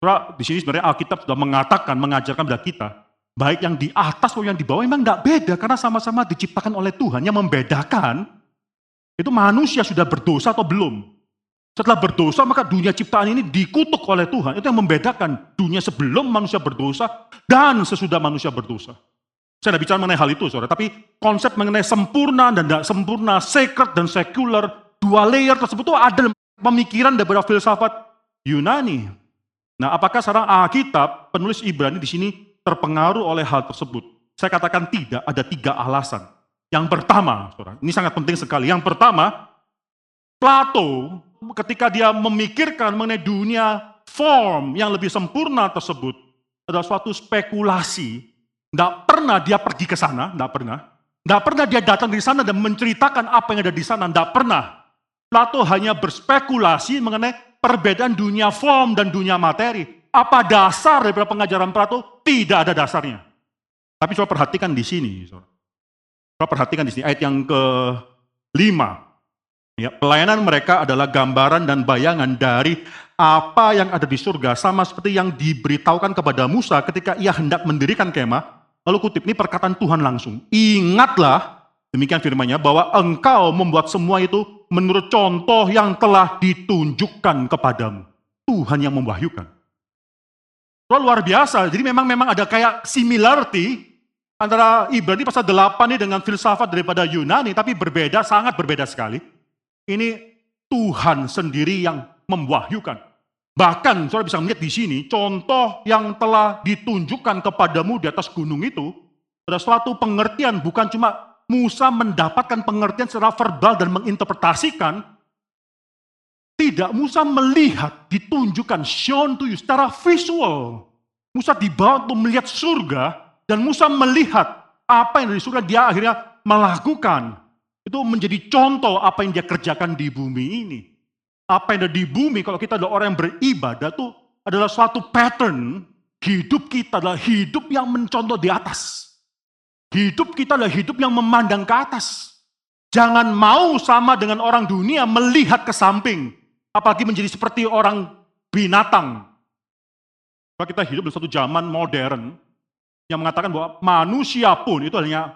Saudara, di sini sebenarnya Alkitab sudah mengatakan, mengajarkan kepada kita, baik yang di atas maupun yang di bawah memang tidak beda karena sama-sama diciptakan oleh Tuhan. Yang membedakan itu manusia sudah berdosa atau belum. Setelah berdosa maka dunia ciptaan ini dikutuk oleh Tuhan. Itu yang membedakan dunia sebelum manusia berdosa dan sesudah manusia berdosa. Saya tidak bicara mengenai hal itu, saudara. Tapi konsep mengenai sempurna dan tidak sempurna, sacred dan sekuler, dua layer tersebut itu ada pemikiran daripada filsafat Yunani. Nah, apakah sekarang Alkitab, penulis Ibrani di sini terpengaruh oleh hal tersebut? Saya katakan tidak, ada tiga alasan. Yang pertama, ini sangat penting sekali. Yang pertama, Plato ketika dia memikirkan mengenai dunia form yang lebih sempurna tersebut, adalah suatu spekulasi. Tidak pernah dia pergi ke sana, tidak pernah. Tidak pernah dia datang di sana dan menceritakan apa yang ada di sana, tidak pernah. Plato hanya berspekulasi mengenai perbedaan dunia form dan dunia materi. Apa dasar daripada pengajaran Plato? Tidak ada dasarnya. Tapi coba perhatikan di sini. Coba perhatikan di sini ayat yang ke-5. Ya, pelayanan mereka adalah gambaran dan bayangan dari apa yang ada di surga sama seperti yang diberitahukan kepada Musa ketika ia hendak mendirikan kemah. Lalu kutip ini perkataan Tuhan langsung. Ingatlah demikian firmannya bahwa engkau membuat semua itu menurut contoh yang telah ditunjukkan kepadamu. Tuhan yang memwahyukan. Itu luar biasa. Jadi memang memang ada kayak similarity antara Ibrani pasal 8 ini dengan filsafat daripada Yunani, tapi berbeda, sangat berbeda sekali. Ini Tuhan sendiri yang memwahyukan. Bahkan saudara bisa melihat di sini, contoh yang telah ditunjukkan kepadamu di atas gunung itu, ada suatu pengertian bukan cuma Musa mendapatkan pengertian secara verbal dan menginterpretasikan, tidak Musa melihat, ditunjukkan, shown to you secara visual. Musa dibawa untuk melihat surga, dan Musa melihat apa yang dari surga dia akhirnya melakukan. Itu menjadi contoh apa yang dia kerjakan di bumi ini. apa yang ada di bumi, kalau kita adalah orang yang beribadah tuh adalah suatu pattern hidup kita adalah hidup yang mencontoh di atas. Hidup kita adalah hidup yang memandang ke atas. Jangan mau sama dengan orang dunia melihat ke samping. Apalagi menjadi seperti orang binatang. Kalau kita hidup di satu zaman modern yang mengatakan bahwa manusia pun itu hanya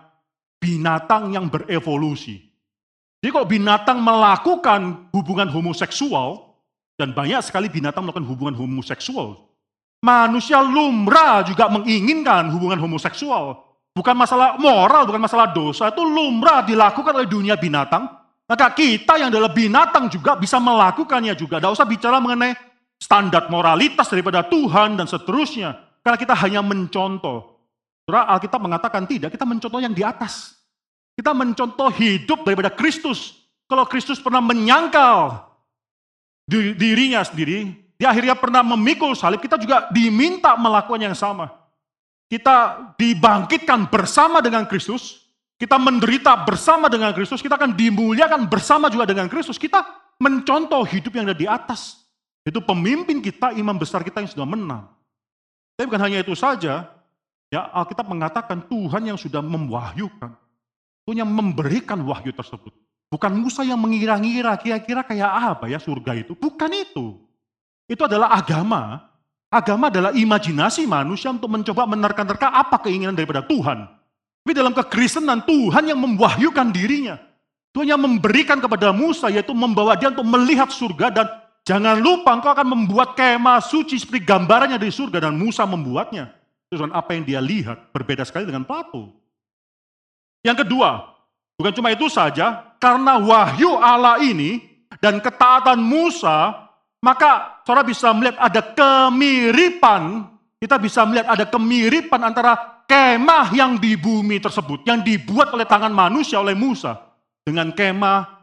binatang yang berevolusi. Jadi kalau binatang melakukan hubungan homoseksual, dan banyak sekali binatang melakukan hubungan homoseksual, manusia lumrah juga menginginkan hubungan homoseksual. Bukan masalah moral, bukan masalah dosa, itu lumrah dilakukan oleh dunia binatang. Maka kita yang adalah binatang juga bisa melakukannya juga. Tidak usah bicara mengenai standar moralitas daripada Tuhan dan seterusnya. Karena kita hanya mencontoh. Surah Alkitab mengatakan tidak, kita mencontoh yang di atas. Kita mencontoh hidup daripada Kristus. Kalau Kristus pernah menyangkal dirinya sendiri, dia akhirnya pernah memikul salib, kita juga diminta melakukan yang sama. Kita dibangkitkan bersama dengan Kristus, kita menderita bersama dengan Kristus, kita akan dimuliakan bersama juga dengan Kristus. Kita mencontoh hidup yang ada di atas. Itu pemimpin kita, imam besar kita yang sudah menang. Tapi bukan hanya itu saja, ya Alkitab mengatakan Tuhan yang sudah memwahyukan. Tuhan yang memberikan wahyu tersebut. Bukan Musa yang mengira-ngira kira-kira kayak apa ya surga itu. Bukan itu. Itu adalah agama. Agama adalah imajinasi manusia untuk mencoba menerka-nerka apa keinginan daripada Tuhan. Tapi dalam kekristenan Tuhan yang memwahyukan dirinya. Tuhan yang memberikan kepada Musa yaitu membawa dia untuk melihat surga dan jangan lupa engkau akan membuat kemah suci seperti gambarannya dari surga dan Musa membuatnya. Dan apa yang dia lihat berbeda sekali dengan Plato. Yang kedua, bukan cuma itu saja, karena wahyu Allah ini dan ketaatan Musa maka saudara bisa melihat ada kemiripan, kita bisa melihat ada kemiripan antara kemah yang di bumi tersebut, yang dibuat oleh tangan manusia, oleh Musa, dengan kemah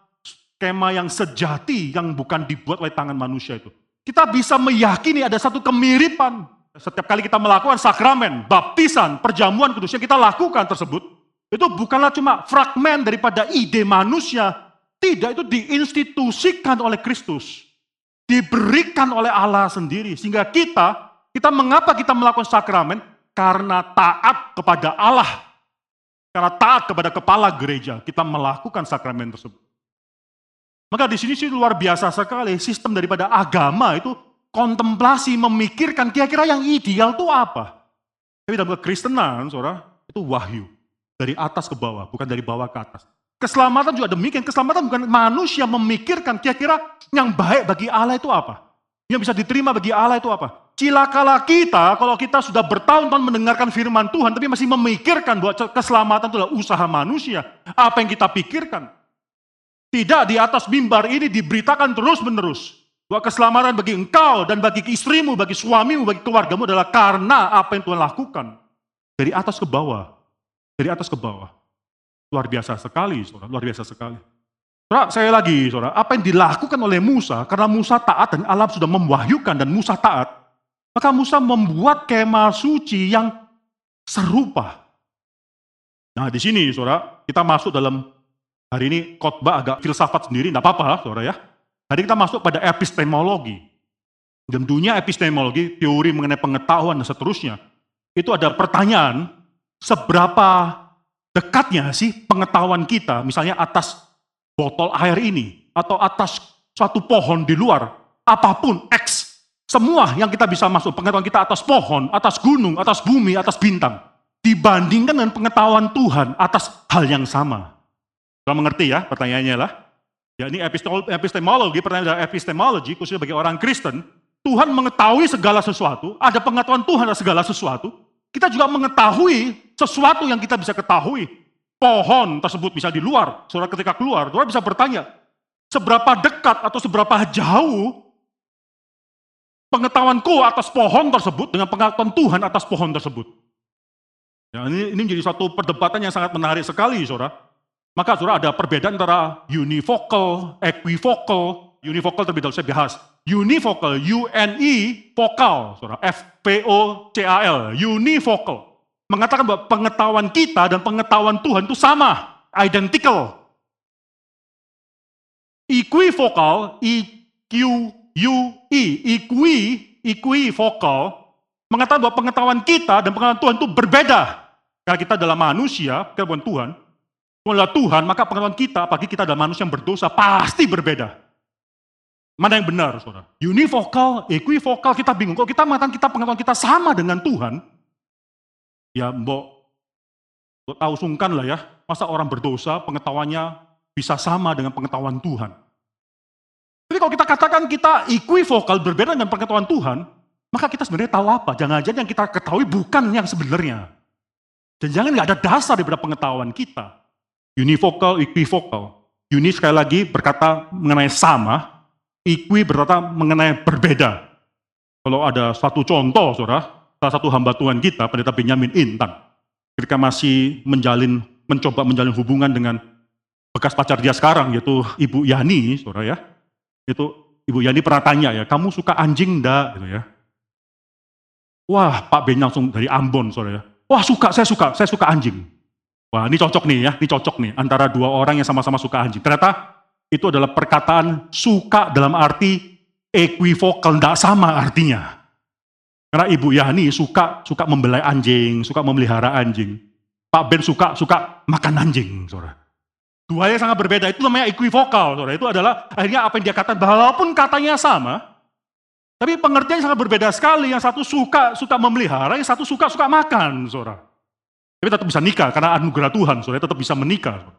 kemah yang sejati, yang bukan dibuat oleh tangan manusia itu. Kita bisa meyakini ada satu kemiripan. Setiap kali kita melakukan sakramen, baptisan, perjamuan kudus yang kita lakukan tersebut, itu bukanlah cuma fragmen daripada ide manusia. Tidak, itu diinstitusikan oleh Kristus diberikan oleh Allah sendiri. Sehingga kita, kita mengapa kita melakukan sakramen? Karena taat kepada Allah. Karena taat kepada kepala gereja, kita melakukan sakramen tersebut. Maka di sini sih luar biasa sekali sistem daripada agama itu kontemplasi memikirkan kira-kira yang ideal itu apa. Tapi dalam kekristenan, saudara, itu wahyu. Dari atas ke bawah, bukan dari bawah ke atas. Keselamatan juga demikian. Keselamatan bukan manusia memikirkan kira-kira yang baik bagi Allah itu apa. Yang bisa diterima bagi Allah itu apa. Cilakalah kita kalau kita sudah bertahun-tahun mendengarkan firman Tuhan tapi masih memikirkan bahwa keselamatan itu adalah usaha manusia. Apa yang kita pikirkan. Tidak di atas mimbar ini diberitakan terus-menerus. Bahwa keselamatan bagi engkau dan bagi istrimu, bagi suamimu, bagi keluargamu adalah karena apa yang Tuhan lakukan. Dari atas ke bawah. Dari atas ke bawah. Luar biasa sekali, saudara, luar biasa sekali. Saudara, saya lagi, saudara, apa yang dilakukan oleh Musa, karena Musa taat dan Allah sudah memwahyukan dan Musa taat, maka Musa membuat kemah suci yang serupa. Nah di sini, saudara, kita masuk dalam hari ini khotbah agak filsafat sendiri, tidak apa-apa, saudara ya. Hari kita masuk pada epistemologi. Dalam dunia epistemologi, teori mengenai pengetahuan dan seterusnya, itu ada pertanyaan, seberapa dekatnya sih pengetahuan kita, misalnya atas botol air ini, atau atas suatu pohon di luar, apa pun, X, semua yang kita bisa masuk, pengetahuan kita atas pohon, atas gunung, atas bumi, atas bintang, dibandingkan dengan pengetahuan Tuhan atas hal yang sama. Kalau mengerti ya pertanyaannya lah. Ya ini epistemologi, pertanyaan adalah epistemologi, khususnya bagi orang Kristen, Tuhan mengetahui segala sesuatu, ada pengetahuan Tuhan atas segala sesuatu, kita juga mengetahui sesuatu yang kita bisa ketahui. Pohon tersebut bisa di luar. Saudara ketika keluar, saudara bisa bertanya, seberapa dekat atau seberapa jauh pengetahuanku atas pohon tersebut dengan pengetahuan Tuhan atas pohon tersebut. Ya, ini, ini menjadi satu perdebatan yang sangat menarik sekali, saudara. Maka saudara ada perbedaan antara univocal, equivocal, univocal terlebih dahulu saya bahas. Univocal, U-N-I, vokal, saudara, F-P-O-C-A-L, univocal mengatakan bahwa pengetahuan kita dan pengetahuan Tuhan itu sama, identical. Equivokal, I, E, equi, equi vokal, mengatakan bahwa pengetahuan kita dan pengetahuan Tuhan itu berbeda. Karena kita adalah manusia, kita bukan Tuhan. Tuhan Tuhan, maka pengetahuan kita, apalagi kita adalah manusia yang berdosa, pasti berbeda. Mana yang benar, saudara? Univokal, equivokal, kita bingung. Kalau kita mengatakan kita pengetahuan kita sama dengan Tuhan, ya mbok, mbok tahu sungkan lah ya, masa orang berdosa pengetahuannya bisa sama dengan pengetahuan Tuhan. Tapi kalau kita katakan kita equivokal, berbeda dengan pengetahuan Tuhan, maka kita sebenarnya tahu apa? Jangan-jangan yang kita ketahui bukan yang sebenarnya. Dan jangan nggak ada dasar daripada pengetahuan kita. Univokal, equivokal. Uni sekali lagi berkata mengenai sama, equi berkata mengenai berbeda. Kalau ada satu contoh, saudara, salah satu hamba Tuhan kita, pendeta Benjamin Intan, ketika masih menjalin, mencoba menjalin hubungan dengan bekas pacar dia sekarang, yaitu Ibu Yani, saudara ya, itu Ibu Yani pernah tanya ya, kamu suka anjing enggak? Gitu ya. Wah, Pak Ben langsung dari Ambon, saudara ya. Wah suka, saya suka, saya suka anjing. Wah ini cocok nih ya, ini cocok nih antara dua orang yang sama-sama suka anjing. Ternyata itu adalah perkataan suka dalam arti equivokal, tidak sama artinya. Karena Ibu Yani suka suka membelai anjing, suka memelihara anjing. Pak Ben suka suka makan anjing, saudara. Dua yang sangat berbeda, itu namanya equivokal, saudara. Itu adalah akhirnya apa yang dia katakan, walaupun katanya sama, tapi pengertian sangat berbeda sekali. Yang satu suka suka memelihara, yang satu suka suka makan, saudara. Tapi tetap bisa nikah karena anugerah Tuhan, saudara tetap bisa menikah.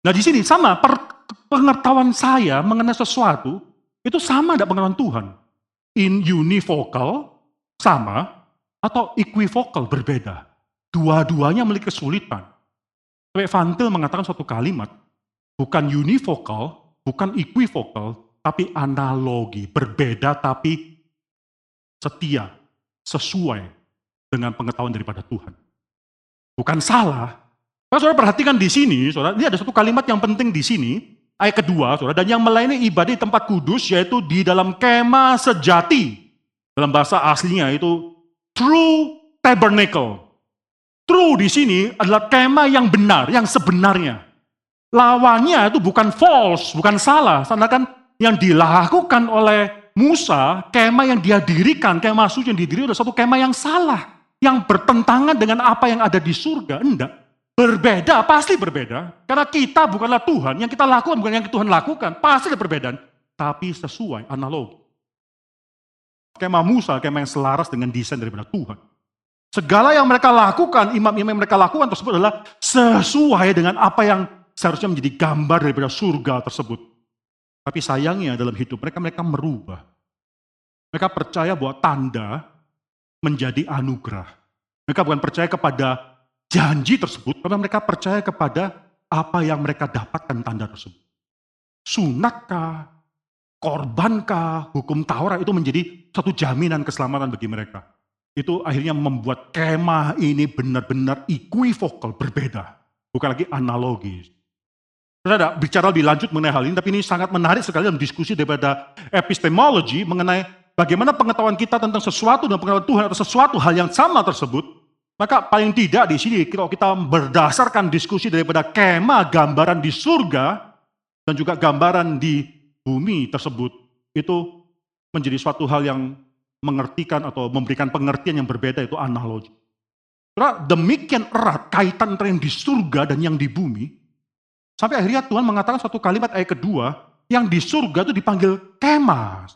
Nah di sini sama per, pengetahuan saya mengenai sesuatu itu sama tidak pengetahuan Tuhan. In univokal sama atau equivokal berbeda. Dua-duanya memiliki kesulitan. Sampai Vantil mengatakan suatu kalimat, bukan univokal, bukan equivokal, tapi analogi, berbeda tapi setia, sesuai dengan pengetahuan daripada Tuhan. Bukan salah. Kalau saudara perhatikan di sini, saudara, ini ada satu kalimat yang penting di sini, ayat kedua, saudara, dan yang melayani ibadah di tempat kudus, yaitu di dalam kemah sejati. Dalam bahasa aslinya itu true tabernacle. True di sini adalah kemah yang benar, yang sebenarnya. Lawannya itu bukan false, bukan salah. Sedangkan yang dilakukan oleh Musa, kemah yang dia dirikan, kemah suci yang didirikan adalah satu kemah yang salah yang bertentangan dengan apa yang ada di surga. Enggak. Berbeda, pasti berbeda. Karena kita bukanlah Tuhan, yang kita lakukan bukan yang Tuhan lakukan. Pasti ada perbedaan. Tapi sesuai, analogi. Kemah Musa, kemah yang selaras dengan desain daripada Tuhan. Segala yang mereka lakukan, imam-imam yang mereka lakukan tersebut adalah sesuai dengan apa yang seharusnya menjadi gambar daripada surga tersebut. Tapi sayangnya dalam hidup mereka, mereka merubah. Mereka percaya bahwa tanda menjadi anugerah. Mereka bukan percaya kepada janji tersebut, tapi mereka percaya kepada apa yang mereka dapatkan tanda tersebut. Sunatkah, korbankah, hukum Taurat itu menjadi satu jaminan keselamatan bagi mereka. Itu akhirnya membuat kemah ini benar-benar equivokal, berbeda. Bukan lagi analogis. Saudara, bicara lebih lanjut mengenai hal ini, tapi ini sangat menarik sekali dalam diskusi daripada epistemologi mengenai bagaimana pengetahuan kita tentang sesuatu dan pengetahuan Tuhan atau sesuatu hal yang sama tersebut, maka paling tidak di sini kalau kita berdasarkan diskusi daripada kemah gambaran di surga dan juga gambaran di bumi tersebut, itu menjadi suatu hal yang mengertikan atau memberikan pengertian yang berbeda itu analogi. Karena demikian erat kaitan antara yang di surga dan yang di bumi, sampai akhirnya Tuhan mengatakan suatu kalimat ayat kedua, yang di surga itu dipanggil kemah.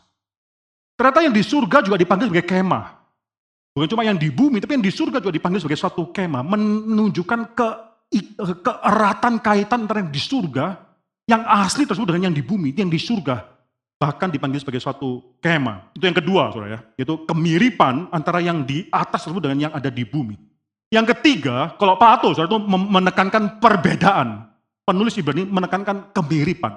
Ternyata yang di surga juga dipanggil sebagai kemah. Bukan cuma yang di bumi, tapi yang di surga juga dipanggil sebagai suatu kemah. Menunjukkan ke, keeratan kaitan antara yang di surga, yang asli tersebut dengan yang di bumi, yang di surga. Bahkan dipanggil sebagai suatu kemah. Itu yang kedua, saudara ya. Yaitu kemiripan antara yang di atas tersebut dengan yang ada di bumi. Yang ketiga, kalau Plato, saudara itu menekankan perbedaan. Penulis Ibrani menekankan kemiripan.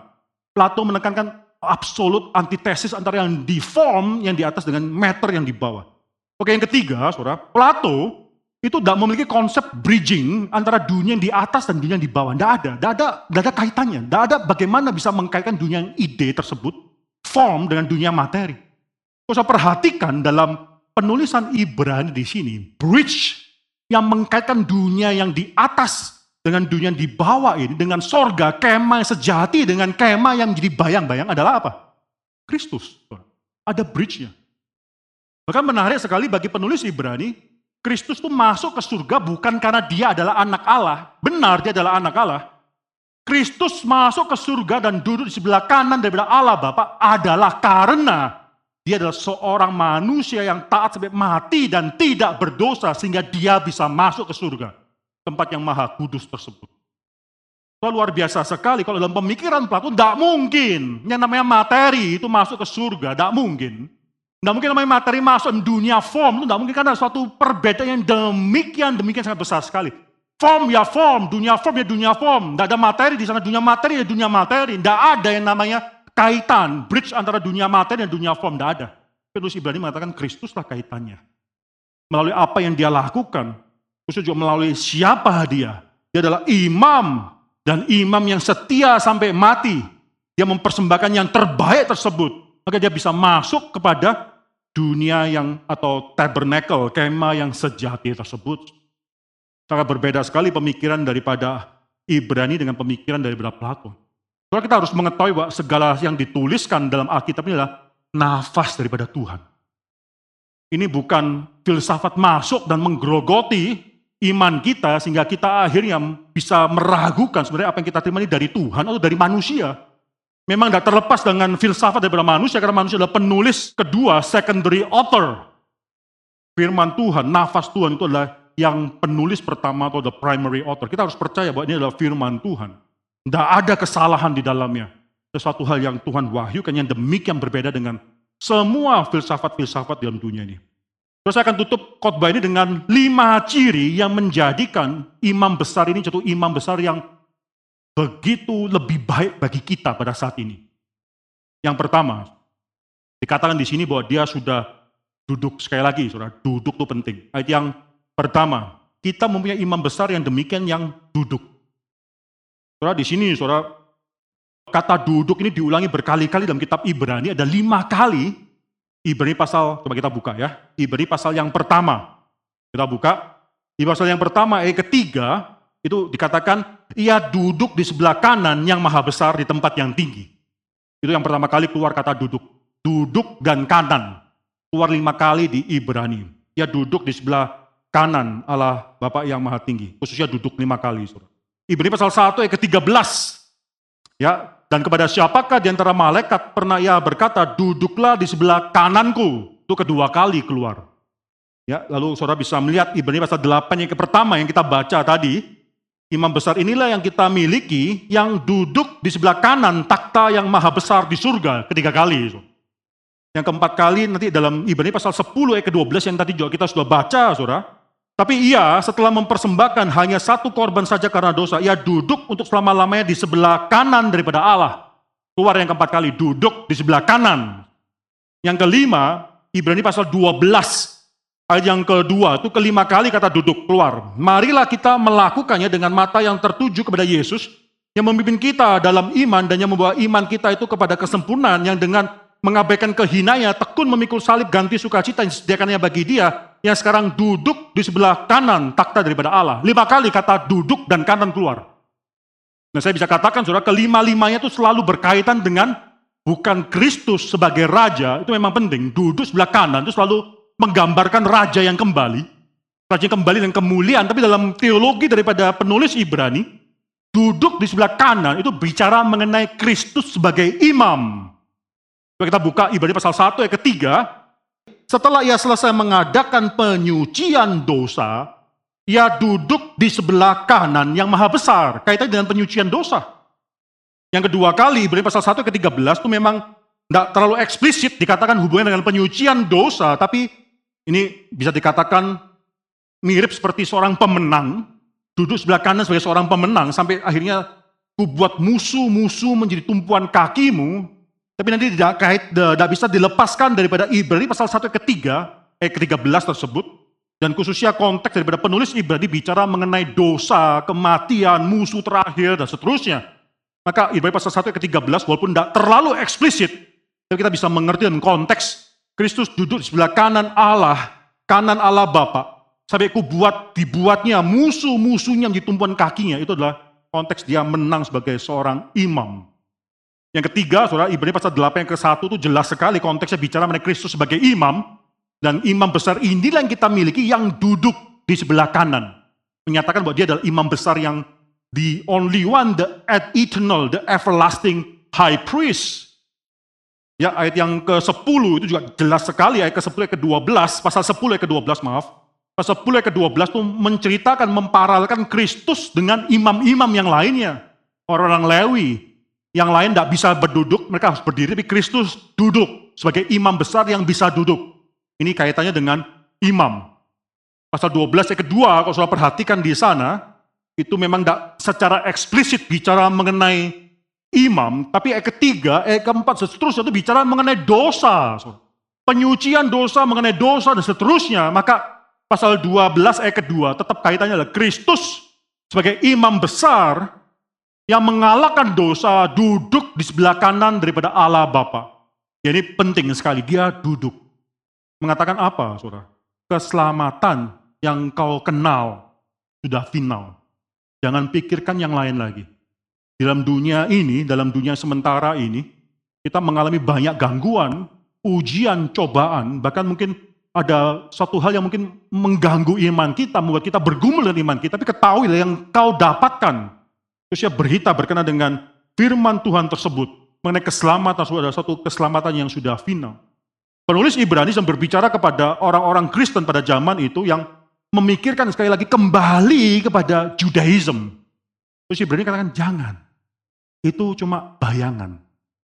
Plato menekankan absolut antitesis antara yang di form yang di atas dengan meter yang di bawah. Oke, yang ketiga, saudara, Plato itu tidak memiliki konsep bridging antara dunia yang di atas dan dunia yang di bawah. Tidak ada, tidak ada, tidak ada kaitannya. Tidak ada bagaimana bisa mengkaitkan dunia yang ide tersebut, form dengan dunia materi. Saya perhatikan dalam penulisan Ibrani di sini, bridge yang mengkaitkan dunia yang di atas dengan dunia di bawah ini, dengan sorga, kemah yang sejati, dengan kemah yang menjadi bayang-bayang adalah apa? Kristus. Ada bridge-nya. Bahkan menarik sekali bagi penulis Ibrani, Kristus itu masuk ke surga bukan karena dia adalah anak Allah. Benar dia adalah anak Allah. Kristus masuk ke surga dan duduk di sebelah kanan daripada Allah Bapa adalah karena dia adalah seorang manusia yang taat sampai mati dan tidak berdosa sehingga dia bisa masuk ke surga. Tempat yang maha kudus tersebut. Itu luar biasa sekali kalau dalam pemikiran Plato tidak mungkin. Yang namanya materi itu masuk ke surga, tidak mungkin. Tidak mungkin namanya materi masuk dunia form, itu tidak mungkin karena suatu perbedaan yang demikian, demikian sangat besar sekali. Form ya form, dunia form ya dunia form. Tidak ada materi di sana, dunia materi ya dunia materi. Tidak ada yang namanya kaitan, bridge antara dunia materi dan dunia form, tidak ada. Penulis Ibrani mengatakan Kristuslah kaitannya. Melalui apa yang dia lakukan, khususnya juga melalui siapa dia. Dia adalah imam, dan imam yang setia sampai mati. Dia mempersembahkan yang terbaik tersebut. Maka dia bisa masuk kepada dunia yang atau tabernacle, kema yang sejati tersebut. Sangat berbeda sekali pemikiran daripada Ibrani dengan pemikiran daripada Plato. Soalnya kita harus mengetahui bahwa segala yang dituliskan dalam Alkitab ini adalah nafas daripada Tuhan. Ini bukan filsafat masuk dan menggerogoti iman kita sehingga kita akhirnya bisa meragukan sebenarnya apa yang kita terima ini dari Tuhan atau dari manusia. Memang tidak terlepas dengan filsafat daripada manusia karena manusia adalah penulis kedua, secondary author. Firman Tuhan, nafas Tuhan itu adalah yang penulis pertama atau the primary author. Kita harus percaya bahwa ini adalah firman Tuhan. Tidak ada kesalahan di dalamnya. Sesuatu hal yang Tuhan wahyukan yang demikian berbeda dengan semua filsafat-filsafat dalam dunia ini. Terus saya akan tutup khotbah ini dengan lima ciri yang menjadikan imam besar ini jatuh imam besar yang begitu lebih baik bagi kita pada saat ini. Yang pertama, dikatakan di sini bahwa dia sudah duduk sekali lagi, saudara, duduk itu penting. Ayat yang pertama, kita mempunyai imam besar yang demikian yang duduk. Saudara di sini, saudara, kata duduk ini diulangi berkali-kali dalam kitab Ibrani, ada lima kali. Ibrani pasal, coba kita buka ya. Ibrani pasal yang pertama. Kita buka. Di pasal yang pertama, ayat ketiga, itu dikatakan, ia duduk di sebelah kanan yang maha besar di tempat yang tinggi. Itu yang pertama kali keluar kata duduk. Duduk dan kanan. Keluar lima kali di Ibrani. Ia duduk di sebelah kanan Allah Bapak yang maha tinggi. Khususnya duduk lima kali. Ibrani pasal 1 ayat ke-13. Ya, dan kepada siapakah di antara malaikat pernah ia berkata, duduklah di sebelah kananku. Itu kedua kali keluar. Ya, lalu saudara bisa melihat Ibrani pasal 8 yang pertama yang kita baca tadi. Imam besar inilah yang kita miliki yang duduk di sebelah kanan takhta yang maha besar di surga ketiga kali. Yang keempat kali nanti dalam Ibrani pasal 10 ayat ke-12 yang tadi juga kita sudah baca, saudara. Tapi ia setelah mempersembahkan hanya satu korban saja karena dosa, ia duduk untuk selama-lamanya di sebelah kanan daripada Allah. Keluar yang keempat kali, duduk di sebelah kanan. Yang kelima, Ibrani pasal 12, ayat yang kedua, itu kelima kali kata duduk keluar. Marilah kita melakukannya dengan mata yang tertuju kepada Yesus, yang memimpin kita dalam iman dan yang membawa iman kita itu kepada kesempurnaan yang dengan mengabaikan kehinanya, tekun memikul salib ganti sukacita yang disediakannya bagi dia, yang sekarang duduk di sebelah kanan takhta daripada Allah. Lima kali kata duduk dan kanan keluar. Nah saya bisa katakan saudara, kelima-limanya itu selalu berkaitan dengan bukan Kristus sebagai Raja, itu memang penting. Duduk sebelah kanan itu selalu menggambarkan Raja yang kembali. Raja yang kembali dan kemuliaan, tapi dalam teologi daripada penulis Ibrani, duduk di sebelah kanan itu bicara mengenai Kristus sebagai imam. Coba kita buka Ibrani pasal 1 ayat ketiga. Setelah ia selesai mengadakan penyucian dosa, ia duduk di sebelah kanan yang maha besar. Kaitannya dengan penyucian dosa. Yang kedua kali, Ibrani pasal 1 ayat ke-13 itu memang tidak terlalu eksplisit dikatakan hubungan dengan penyucian dosa, tapi ini bisa dikatakan mirip seperti seorang pemenang, duduk sebelah kanan sebagai seorang pemenang, sampai akhirnya ku buat musuh-musuh menjadi tumpuan kakimu, tapi nanti tidak kait, tidak bisa dilepaskan daripada Ibrani pasal 1 ketiga, eh ke-13 tersebut. Dan khususnya konteks daripada penulis Ibrani bicara mengenai dosa, kematian, musuh terakhir, dan seterusnya. Maka Ibrani pasal 1 ke-13 walaupun tidak terlalu eksplisit, tapi kita bisa mengerti dalam konteks Kristus duduk di sebelah kanan Allah, kanan Allah Bapa. Sampai ku buat dibuatnya musuh-musuhnya yang ditumpuan kakinya. Itu adalah konteks dia menang sebagai seorang imam. Yang ketiga, saudara, Ibrani pasal 8 yang ke-1 itu jelas sekali konteksnya bicara mengenai Kristus sebagai imam. Dan imam besar inilah yang kita miliki yang duduk di sebelah kanan. Menyatakan bahwa dia adalah imam besar yang the only one, the eternal, the everlasting high priest. Ya, ayat yang ke-10 itu juga jelas sekali, ayat ke-10 ayat ke-12, pasal 10 ayat ke-12, maaf. Pasal 10 ayat ke-12 itu menceritakan, memparalkan Kristus dengan imam-imam yang lainnya. Orang-orang Lewi, yang lain tidak bisa berduduk, mereka harus berdiri, tapi Kristus duduk sebagai imam besar yang bisa duduk. Ini kaitannya dengan imam. Pasal 12 ayat kedua, kalau saudara perhatikan di sana, itu memang tidak secara eksplisit bicara mengenai imam, tapi ayat ketiga, ayat keempat, seterusnya itu bicara mengenai dosa. Penyucian dosa, mengenai dosa, dan seterusnya. Maka pasal 12 ayat kedua, tetap kaitannya adalah Kristus sebagai imam besar yang mengalahkan dosa duduk di sebelah kanan daripada Allah Bapa. Jadi penting sekali dia duduk. Mengatakan apa, saudara? Keselamatan yang kau kenal sudah final. Jangan pikirkan yang lain lagi. Dalam dunia ini, dalam dunia sementara ini, kita mengalami banyak gangguan, ujian, cobaan, bahkan mungkin ada satu hal yang mungkin mengganggu iman kita, membuat kita bergumul dengan iman kita, tapi ketahuilah yang kau dapatkan Terus dia berita berkenaan dengan firman Tuhan tersebut mengenai keselamatan, adalah satu keselamatan yang sudah final. Penulis Ibrani yang berbicara kepada orang-orang Kristen pada zaman itu yang memikirkan sekali lagi kembali kepada Judaism. Terus Ibrani katakan jangan. Itu cuma bayangan.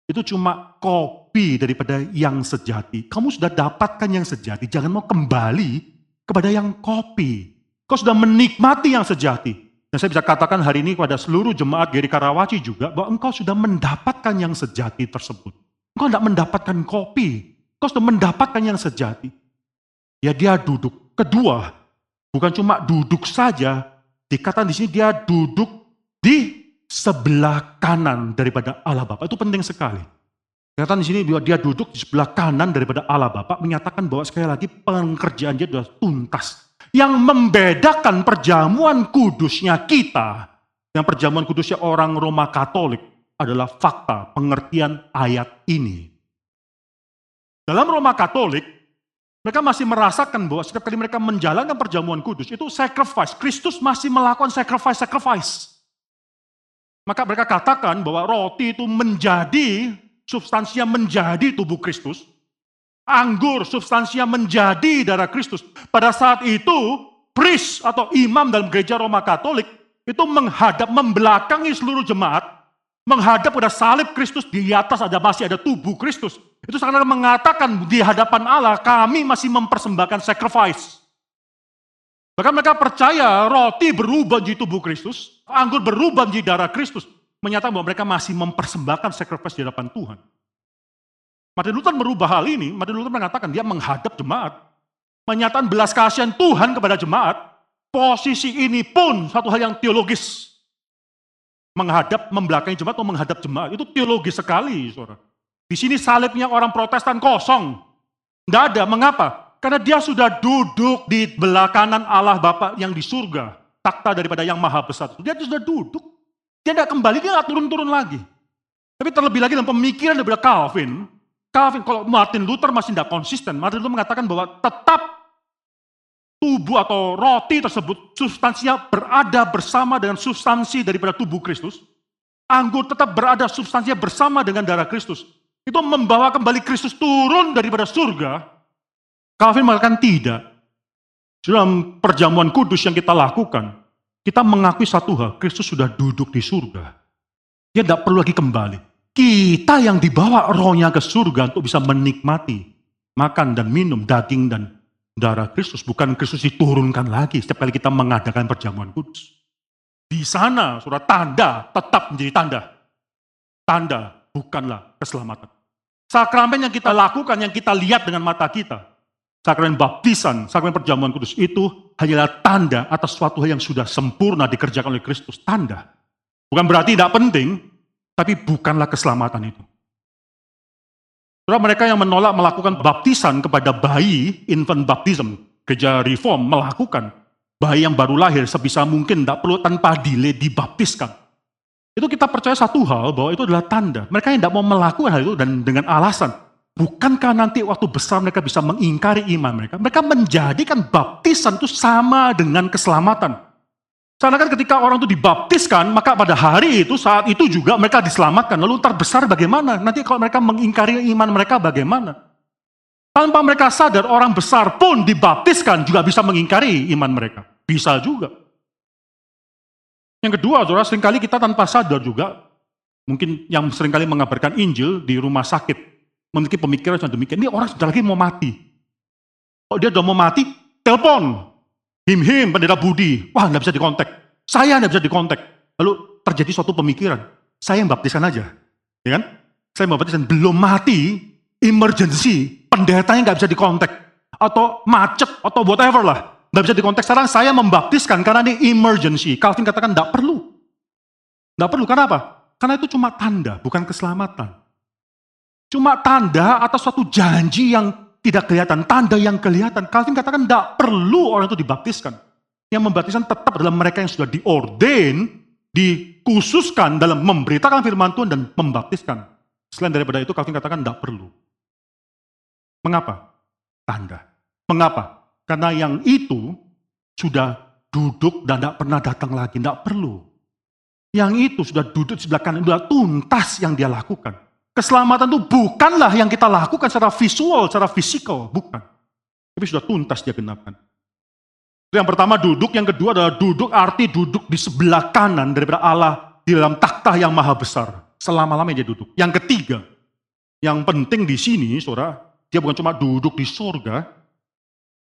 Itu cuma kopi daripada yang sejati. Kamu sudah dapatkan yang sejati, jangan mau kembali kepada yang kopi. Kau sudah menikmati yang sejati. Dan saya bisa katakan hari ini kepada seluruh jemaat Geri Karawaci juga bahwa engkau sudah mendapatkan yang sejati tersebut. Engkau tidak mendapatkan kopi, engkau sudah mendapatkan yang sejati. Ya dia duduk. Kedua, bukan cuma duduk saja, dikatakan di sini dia duduk di sebelah kanan daripada Allah Bapa. Itu penting sekali. Dikatakan di sini dia duduk di sebelah kanan daripada Allah Bapa, menyatakan bahwa sekali lagi pekerjaan dia sudah tuntas yang membedakan perjamuan kudusnya kita dengan perjamuan kudusnya orang Roma Katolik adalah fakta pengertian ayat ini. Dalam Roma Katolik, mereka masih merasakan bahwa setiap kali mereka menjalankan perjamuan kudus, itu sacrifice. Kristus masih melakukan sacrifice-sacrifice. Maka mereka katakan bahwa roti itu menjadi, substansinya menjadi tubuh Kristus, anggur substansinya menjadi darah Kristus. Pada saat itu, priest atau imam dalam gereja Roma Katolik itu menghadap, membelakangi seluruh jemaat, menghadap pada salib Kristus, di atas ada masih ada tubuh Kristus. Itu sangat mengatakan di hadapan Allah, kami masih mempersembahkan sacrifice. Bahkan mereka percaya roti berubah menjadi tubuh Kristus, anggur berubah menjadi darah Kristus. Menyatakan bahwa mereka masih mempersembahkan sacrifice di hadapan Tuhan. Martin Luther merubah hal ini, Martin Luther mengatakan dia menghadap jemaat, menyatakan belas kasihan Tuhan kepada jemaat, posisi ini pun satu hal yang teologis. Menghadap, membelakangi jemaat atau menghadap jemaat, itu teologis sekali, saudara. Di sini salibnya orang protestan kosong. Tidak ada, mengapa? Karena dia sudah duduk di belah kanan Allah Bapa yang di surga. Takta daripada yang maha besar. Dia sudah duduk. Dia tidak kembali, dia tidak turun-turun lagi. Tapi terlebih lagi dalam pemikiran daripada Calvin, Calvin, kalau Martin Luther masih tidak konsisten, Martin Luther mengatakan bahwa tetap tubuh atau roti tersebut substansinya berada bersama dengan substansi daripada tubuh Kristus. Anggur tetap berada substansinya bersama dengan darah Kristus. Itu membawa kembali Kristus turun daripada surga. Calvin mengatakan tidak. Dalam perjamuan kudus yang kita lakukan, kita mengakui satu hal, Kristus sudah duduk di surga. Dia tidak perlu lagi kembali. Kita yang dibawa rohnya ke surga untuk bisa menikmati makan dan minum daging dan darah Kristus. Bukan Kristus diturunkan lagi setiap kali kita mengadakan perjamuan kudus. Di sana surat tanda tetap menjadi tanda. Tanda bukanlah keselamatan. Sakramen yang kita lakukan, yang kita lihat dengan mata kita. Sakramen baptisan, sakramen perjamuan kudus itu hanyalah tanda atas suatu hal yang sudah sempurna dikerjakan oleh Kristus. Tanda. Bukan berarti tidak penting, tapi bukanlah keselamatan itu. Saudara mereka yang menolak melakukan baptisan kepada bayi, infant baptism, gereja reform melakukan bayi yang baru lahir sebisa mungkin tidak perlu tanpa delay dibaptiskan. Itu kita percaya satu hal bahwa itu adalah tanda. Mereka yang tidak mau melakukan hal itu dan dengan alasan. Bukankah nanti waktu besar mereka bisa mengingkari iman mereka? Mereka menjadikan baptisan itu sama dengan keselamatan. Karena kan ketika orang itu dibaptiskan, maka pada hari itu, saat itu juga mereka diselamatkan. Lalu ntar besar bagaimana? Nanti kalau mereka mengingkari iman mereka bagaimana? Tanpa mereka sadar, orang besar pun dibaptiskan juga bisa mengingkari iman mereka. Bisa juga. Yang kedua, saudara, sering kali kita tanpa sadar juga, mungkin yang sering kali mengabarkan Injil di rumah sakit, memiliki pemikiran yang demikian, ini orang sudah lagi mau mati. Kalau dia sudah mau mati, telepon. Him-him, pendeta Budi. Wah, nggak bisa dikontak. Saya nggak bisa dikontak. Lalu terjadi suatu pemikiran. Saya yang baptisan aja. Ya kan? Saya mau baptisan. Belum mati, emergency. Pendetanya nggak bisa dikontak. Atau macet, atau whatever lah. Nggak bisa dikontak. Sekarang saya membaptiskan karena ini emergency. Calvin katakan nggak perlu. Nggak perlu, karena apa? Karena itu cuma tanda, bukan keselamatan. Cuma tanda atas suatu janji yang tidak kelihatan, tanda yang kelihatan. Calvin katakan tidak perlu orang itu dibaptiskan. Yang membaptiskan tetap adalah mereka yang sudah diordain, dikhususkan dalam memberitakan firman Tuhan dan membaptiskan. Selain daripada itu, Calvin katakan tidak perlu. Mengapa? Tanda. Mengapa? Karena yang itu sudah duduk dan tidak pernah datang lagi, tidak perlu. Yang itu sudah duduk di sebelah kanan, sudah tuntas yang dia lakukan. Keselamatan itu bukanlah yang kita lakukan secara visual, secara fisikal, bukan. Tapi sudah tuntas dia genapkan. Yang pertama duduk, yang kedua adalah duduk arti duduk di sebelah kanan daripada Allah di dalam takhta yang maha besar. Selama-lamanya dia duduk. Yang ketiga, yang penting di sini, saudara, dia bukan cuma duduk di sorga.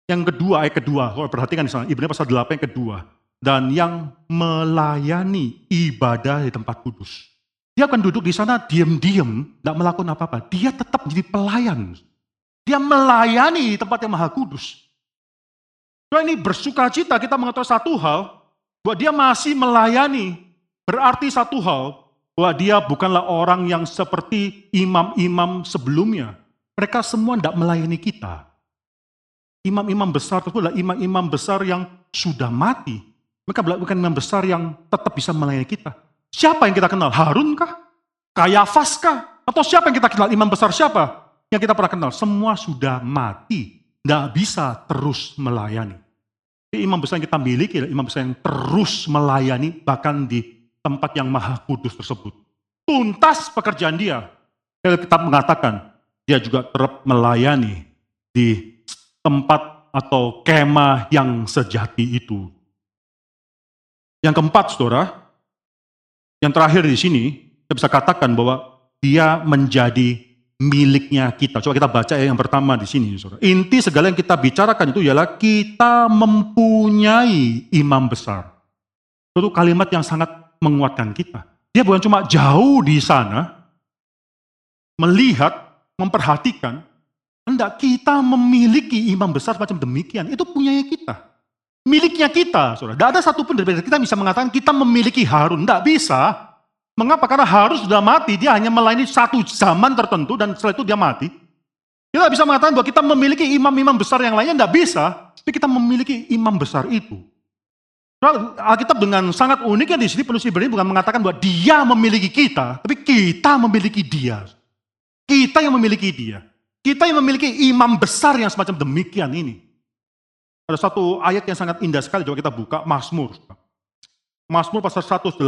Yang kedua, ayat kedua, kalau perhatikan di sana, Ibrani pasal 8 yang kedua. Dan yang melayani ibadah di tempat kudus. Dia akan duduk di sana diam-diam, tidak melakukan apa-apa. Dia tetap menjadi pelayan. Dia melayani tempat yang maha kudus. Nah ini bersuka cita kita mengetahui satu hal, bahwa dia masih melayani. Berarti satu hal, bahwa dia bukanlah orang yang seperti imam-imam sebelumnya. Mereka semua tidak melayani kita. Imam-imam besar itu adalah imam-imam besar yang sudah mati. Mereka bukan imam besar yang tetap bisa melayani kita. Siapa yang kita kenal? Harun kah? Kayafas kah? Atau siapa yang kita kenal? Imam besar siapa? Yang kita pernah kenal? Semua sudah mati. Tidak bisa terus melayani. Jadi imam besar yang kita miliki adalah imam besar yang terus melayani bahkan di tempat yang maha kudus tersebut. Tuntas pekerjaan dia. Kita mengatakan dia juga terus melayani di tempat atau kemah yang sejati itu. Yang keempat, saudara, yang terakhir di sini, kita bisa katakan bahwa dia menjadi miliknya kita. Coba kita baca yang pertama di sini. Inti segala yang kita bicarakan itu ialah kita mempunyai imam besar. Itu kalimat yang sangat menguatkan kita. Dia bukan cuma jauh di sana, melihat, memperhatikan, hendak kita memiliki imam besar macam demikian. Itu punyanya kita miliknya kita. Saudara. Tidak ada satupun dari kita bisa mengatakan kita memiliki Harun. Tidak bisa. Mengapa? Karena Harun sudah mati. Dia hanya melayani satu zaman tertentu dan setelah itu dia mati. Kita bisa mengatakan bahwa kita memiliki imam-imam besar yang lainnya. Tidak bisa. Tapi kita memiliki imam besar itu. Alkitab dengan sangat uniknya di sini penulis Ibrani bukan mengatakan bahwa dia memiliki kita, tapi kita memiliki dia. Kita yang memiliki dia. Kita yang memiliki imam besar yang semacam demikian ini. Ada satu ayat yang sangat indah sekali, coba kita buka, Mazmur. Mazmur pasal 118.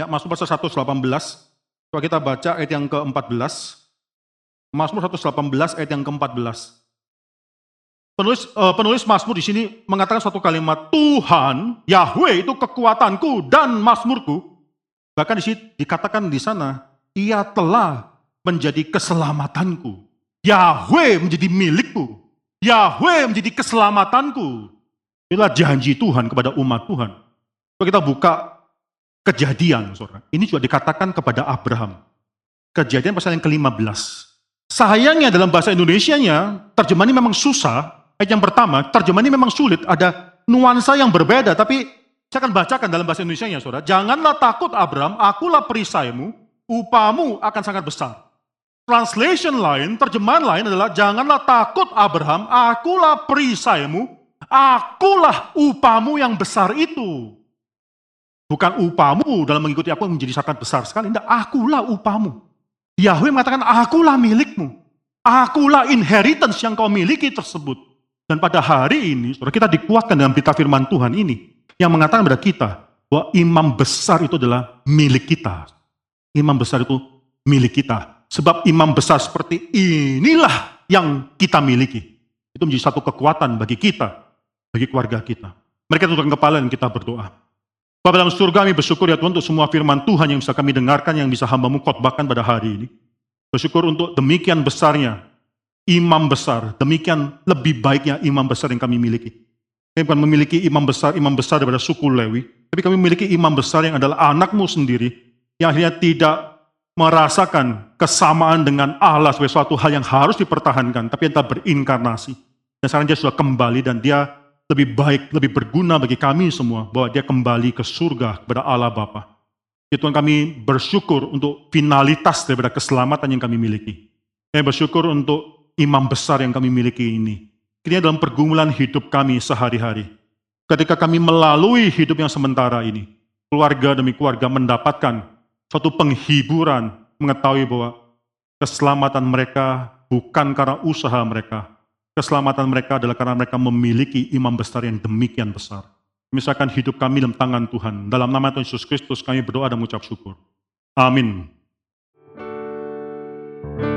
Ya, Mazmur pasal 118. Coba kita baca ayat yang ke-14. Mazmur 118 ayat yang ke-14. Penulis uh, penulis Mazmur di sini mengatakan suatu kalimat, Tuhan, Yahweh itu kekuatanku dan Mazmurku. Bahkan di sini dikatakan di sana, ia telah menjadi keselamatanku. Yahweh menjadi milikku. Yahweh menjadi keselamatanku. Inilah janji Tuhan kepada umat Tuhan. Kalau kita buka kejadian, saudara. Ini juga dikatakan kepada Abraham. Kejadian pasal yang ke-15. Sayangnya dalam bahasa Indonesia-nya, ini memang susah. Ayat yang pertama, terjemahan ini memang sulit. Ada nuansa yang berbeda, tapi saya akan bacakan dalam bahasa Indonesia-nya, saudara. Janganlah takut Abraham, akulah perisaimu, upamu akan sangat besar. Translation lain, terjemahan lain adalah janganlah takut Abraham, akulah perisaimu, akulah upamu yang besar itu. Bukan upamu dalam mengikuti aku menjadi sangat besar sekali. Tidak, akulah upamu. Yahweh mengatakan, akulah milikmu. Akulah inheritance yang kau miliki tersebut. Dan pada hari ini, saudara kita dikuatkan dalam berita firman Tuhan ini. Yang mengatakan kepada kita, bahwa imam besar itu adalah milik kita. Imam besar itu milik kita. Sebab imam besar seperti inilah yang kita miliki. Itu menjadi satu kekuatan bagi kita, bagi keluarga kita. Mereka tundukkan kepala dan kita berdoa. Bapak dalam surga kami bersyukur ya Tuhan untuk semua firman Tuhan yang bisa kami dengarkan, yang bisa hambamu khotbahkan pada hari ini. Bersyukur untuk demikian besarnya imam besar, demikian lebih baiknya imam besar yang kami miliki. Kami bukan memiliki imam besar, imam besar daripada suku Lewi, tapi kami memiliki imam besar yang adalah anakmu sendiri, yang akhirnya tidak merasakan kesamaan dengan Allah sebagai suatu hal yang harus dipertahankan, tapi telah berinkarnasi. Dan sekarang dia sudah kembali dan dia lebih baik, lebih berguna bagi kami semua bahwa dia kembali ke surga kepada Allah Bapa. Ya Tuhan kami bersyukur untuk finalitas daripada keselamatan yang kami miliki. Kami bersyukur untuk imam besar yang kami miliki ini. Ini dalam pergumulan hidup kami sehari-hari. Ketika kami melalui hidup yang sementara ini, keluarga demi keluarga mendapatkan suatu penghiburan mengetahui bahwa keselamatan mereka bukan karena usaha mereka. Keselamatan mereka adalah karena mereka memiliki imam besar yang demikian besar. Misalkan hidup kami dalam tangan Tuhan. Dalam nama Tuhan Yesus Kristus kami berdoa dan mengucap syukur. Amin. thank you